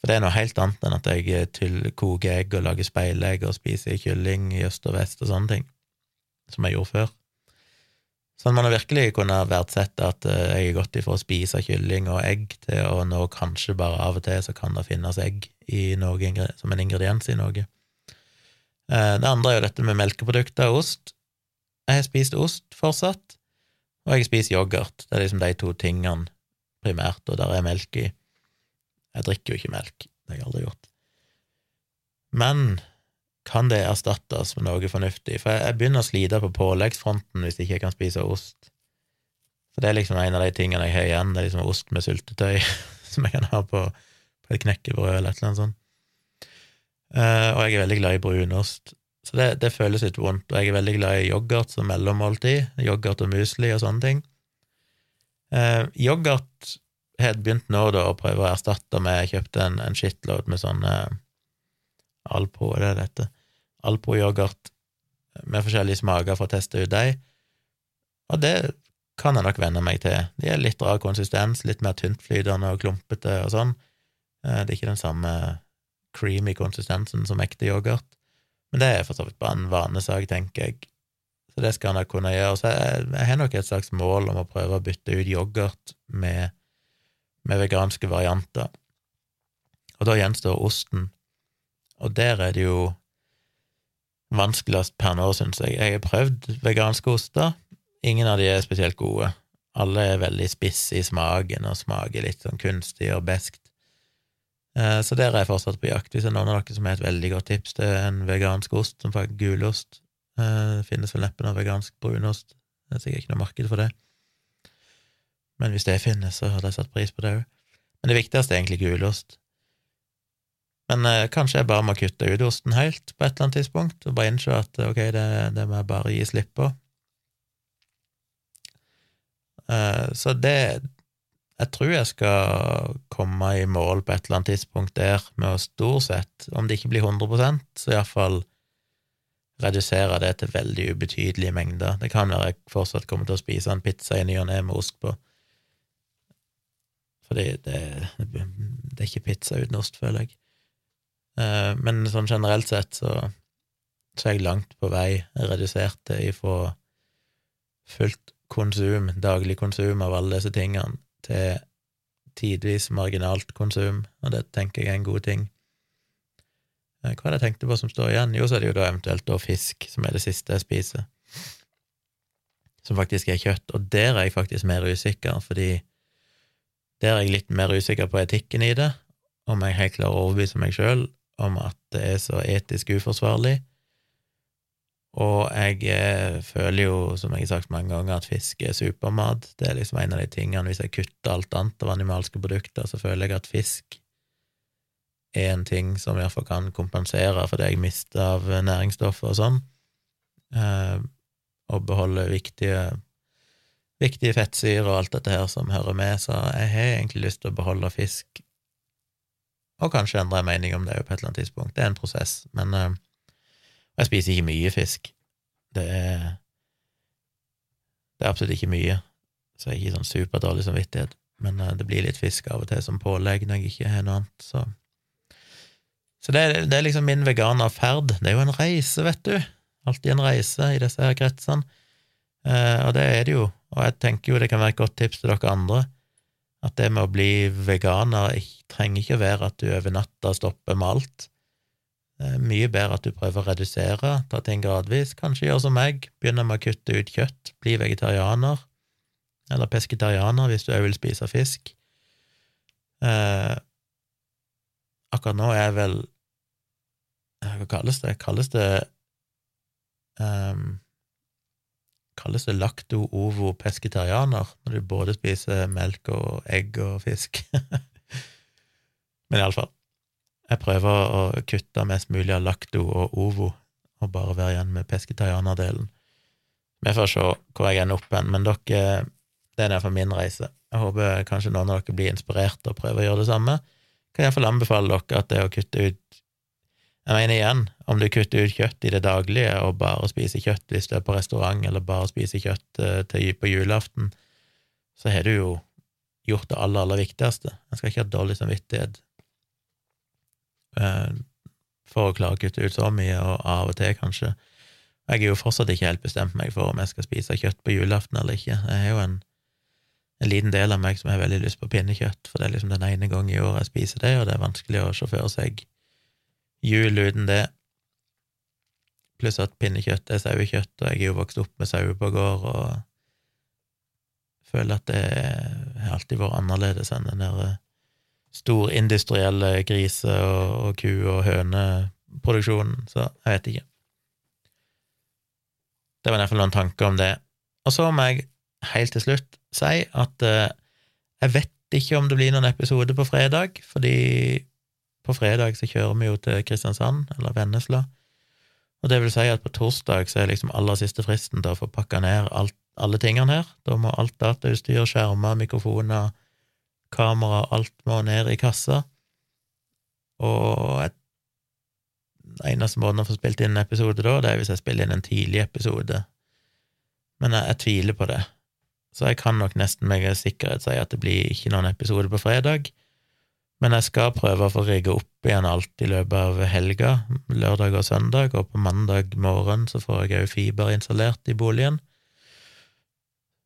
For det er noe helt annet enn at jeg til koker egg og lager speilegg og spiser kylling i øst og vest og sånne ting, som jeg gjorde før. Sånn man har virkelig kunnet verdsette at eh, jeg er gått ifra å spise kylling og egg til å nå kanskje bare av og til så kan det finnes egg noe, som en ingrediens i noe. Eh, det andre er jo dette med melkeprodukter og ost. Jeg har spist ost fortsatt, og jeg spiser yoghurt. Det er liksom de to tingene primært, og der er melk i. Jeg drikker jo ikke melk, det har jeg aldri gjort. Men kan det erstattes med noe fornuftig? For jeg begynner å slite på påleggsfronten hvis jeg ikke kan spise ost. For det er liksom en av de tingene jeg har igjen, det er liksom ost med syltetøy som jeg kan ha på, på et knekkebrød eller et eller annet sånt. Uh, og jeg er veldig glad i brunost, så det, det, føles litt vondt. Og jeg er veldig glad i yoghurt som mellommåltid, yoghurt og musli og sånne ting. Uh, yoghurt har begynt nå da å prøve å erstatte med Jeg kjøpte en, en shitload med sånne Alpro, er det dette? Alpro-yoghurt med forskjellige smaker for å teste ut dem. Og det kan jeg nok venne meg til. De er litt rar konsistens, litt mer tyntflytende og klumpete og sånn. Eh, det er ikke den samme creamy konsistensen som ekte yoghurt, men det er for så vidt bare en vanesak, tenker jeg. Så det skal jeg nok kunne gjøre. Så jeg, jeg har nok et slags mål om å prøve å bytte ut yoghurt med, med veganske varianter. Og da gjenstår osten. Og der er det jo vanskeligst per nå, syns jeg. Jeg har prøvd veganske oster. Ingen av de er spesielt gode. Alle er veldig spisse i smaken og smaker litt sånn kunstig og beskt. Eh, så der er jeg fortsatt på jakt. Hvis det er noen av dere som har et veldig godt tips til en vegansk ost, som faktisk gulost eh, Det finnes vel neppe noe vegansk brunost. Det er sikkert ikke noe marked for det. Men hvis det finnes, så hadde jeg satt pris på det òg. Men det viktigste er egentlig gulost. Men eh, kanskje jeg bare må kutte ut osten helt på et eller annet tidspunkt, og bare innse at ok, det, det må jeg bare gi slipp på. Eh, så det Jeg tror jeg skal komme i mål på et eller annet tidspunkt der med å stort sett, om det ikke blir 100% så iallfall redusere det til veldig ubetydelige mengder. Det kan være jeg fortsatt kommer til å spise en pizza i ny og ne med ost på. Fordi det, det, er ikke pizza uten ost, føler jeg. Eh, men sånn generelt sett så, så er jeg langt på vei redusert det ifra fullt konsum, daglig konsum av alle disse tingene, til tidvis marginalt konsum, og det tenker jeg er en god ting. Eh, hva er det jeg tenkte på som står igjen? Jo, så er det jo da eventuelt da fisk, som er det siste jeg spiser, som faktisk er kjøtt, og der er jeg faktisk mer usikker, fordi der er jeg litt mer usikker på etikken i det, om jeg helt klarer å overbevise meg sjøl om at det er så etisk uforsvarlig. Og jeg eh, føler jo, som jeg har sagt mange ganger, at fisk er supermat. Det er liksom en av de tingene Hvis jeg kutter alt annet av animalske produkter, så føler jeg at fisk er en ting som iallfall kan kompensere for det jeg mister av næringsstoffer og sånn, eh, og beholde viktige, viktige fettsyrer og alt dette her som hører med, så jeg har egentlig lyst til å beholde fisk og kanskje endre mening om det på et eller annet tidspunkt. Det er en prosess, men uh, jeg spiser ikke mye fisk. Det er Det er absolutt ikke mye, så jeg har ikke sånn superdårlig samvittighet, men uh, det blir litt fisk av og til som pålegg når jeg ikke har noe annet, så Så det, det er liksom min veganerferd. Det er jo en reise, vet du. Alltid en reise i disse her kretsene. Uh, og det er det jo, og jeg tenker jo det kan være et godt tips til dere andre at det med å bli veganer trenger ikke å være at du over natta stopper med alt. Det er mye bedre at du prøver å redusere, ta ting gradvis. Kanskje gjør som meg, begynner med å kutte ut kjøtt, bli vegetarianer, eller pesketarianer hvis du òg vil spise fisk. Eh, akkurat nå er jeg vel Hva kalles det? Kalles det um, kalles det lakto-ovo-pesketarianer, når du både spiser melk og egg og fisk. Men iallfall, jeg prøver å kutte mest mulig av lakto og ovo, og bare være igjen med pesketarianerdelen. Vi får se hvor jeg ender opp hen, men dere, det er derfor min reise. Jeg håper kanskje noen av dere blir inspirert og prøver å gjøre det samme. kan jeg iallfall anbefale dere at det å kutte ut Jeg mener igjen, om du kutter ut kjøtt i det daglige og bare spiser kjøtt hvis du er på restaurant, eller bare spiser kjøtt eh, til på julaften, så har du jo gjort det aller, aller viktigste. En skal ikke ha dårlig samvittighet eh, for å klare å kutte ut så mye, og av og til, kanskje. Jeg er jo fortsatt ikke helt bestemt meg for om jeg skal spise kjøtt på julaften eller ikke. Jeg er jo en, en liten del av meg som har veldig lyst på pinnekjøtt, for det er liksom den ene gang i året jeg spiser det, og det er vanskelig å sjåføre seg jul uten det. Pluss at pinnekjøtt er sauekjøtt, og jeg er jo vokst opp med sauer på gård, og føler at det har alltid vært annerledes enn den der storindustrielle grise- og, og ku- og høneproduksjonen, så jeg vet ikke. Det var i hvert fall noen tanker om det. Og så må jeg helt til slutt si at eh, jeg vet ikke om det blir noen episode på fredag, fordi på fredag så kjører vi jo til Kristiansand, eller Vennesla, og det vil si at på torsdag så er liksom aller siste fristen til å få pakka ned alt, alle tingene her. Da må alt datautstyr, skjermer, mikrofoner, kamera, alt må ned i kassa, og et eneste måten å få spilt inn en episode da, det er hvis jeg spiller inn en tidlig episode, men jeg, jeg tviler på det. Så jeg kan nok nesten med sikkerhet si at det blir ikke noen episode på fredag, men jeg skal prøve å få rigge opp igjen alt i løpet av helga, lørdag og søndag, og på mandag morgen så får jeg òg fiber installert i boligen.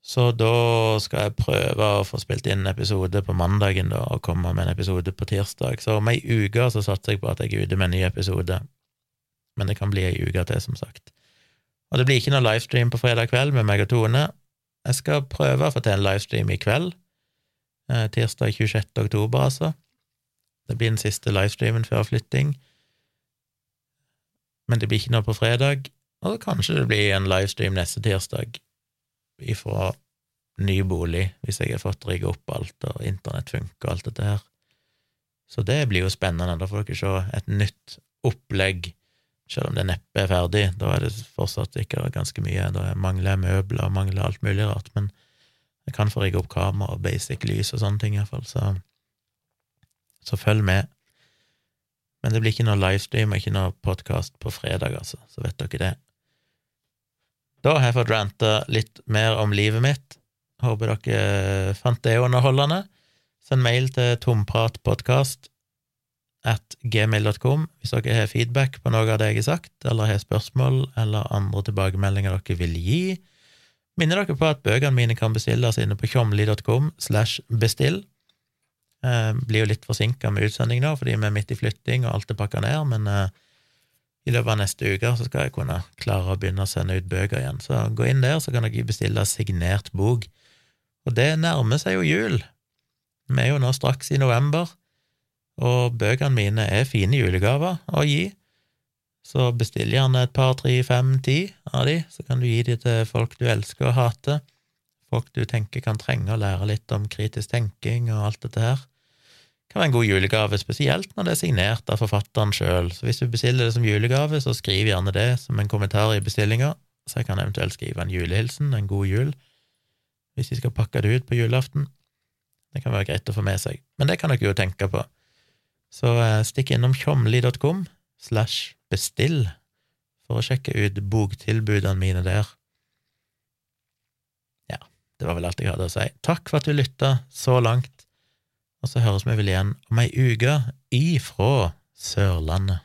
Så da skal jeg prøve å få spilt inn episode på mandagen, da, og komme med en episode på tirsdag. Så om ei uke så satser jeg på at jeg er ute med en ny episode, men det kan bli ei uke til, som sagt. Og det blir ikke noe livestream på fredag kveld med meg og Tone. Jeg skal prøve å få til en livestream i kveld, eh, tirsdag 26. oktober, altså. Det blir den siste livestreamen før flytting. Men det blir ikke noe på fredag, og kanskje det blir en livestream neste tirsdag ifra ny bolig, hvis jeg har fått rigga opp alt, og internett funker og alt dette her. Så det blir jo spennende. Da får dere se et nytt opplegg, selv om det neppe er ferdig. Da er det fortsatt ikke ganske mye. Da mangler jeg møbler og mangler alt mulig rart, men jeg kan få rigga opp kamera og basic lys og sånne ting, iallfall, så så følg med. Men det blir ikke noe livestream og ikke noe podkast på fredag, altså, så vet dere det. Da har jeg fått ranta litt mer om livet mitt. Håper dere fant det underholdende. Send mail til tompratpodkast at gmail.com hvis dere har feedback på noe av det jeg har sagt, eller har spørsmål eller andre tilbakemeldinger dere vil gi. Minner dere på at bøkene mine kan bestilles inne på tjomli.com slash bestill. Eh, blir jo litt forsinka med utsending nå, fordi vi er midt i flytting og alt er pakka ned, men eh, i løpet av neste uke så skal jeg kunne klare å begynne å sende ut bøker igjen. Så gå inn der, så kan dere bestille signert bok. Og det nærmer seg jo jul. Vi er jo nå straks i november, og bøkene mine er fine julegaver å gi. Så bestill gjerne et par, tre, fem, ti av de, så kan du gi de til folk du elsker og hater, folk du tenker kan trenge å lære litt om kritisk tenking og alt dette her kan være en god julegave, spesielt når det er signert av forfatteren sjøl. Så hvis du bestiller det som julegave, så skriv gjerne det som en kommentar i bestillinga, så jeg kan eventuelt skrive en julehilsen, en god jul, hvis de skal pakke det ut på julaften. Det kan være greit å få med seg, men det kan dere jo tenke på. Så eh, stikk innom tjomli.com slash bestill for å sjekke ut boktilbudene mine der. Ja, det var vel alt jeg hadde å si. Takk for at du lytta så langt og så høres vi vel igjen om ei uke ifra Sørlandet.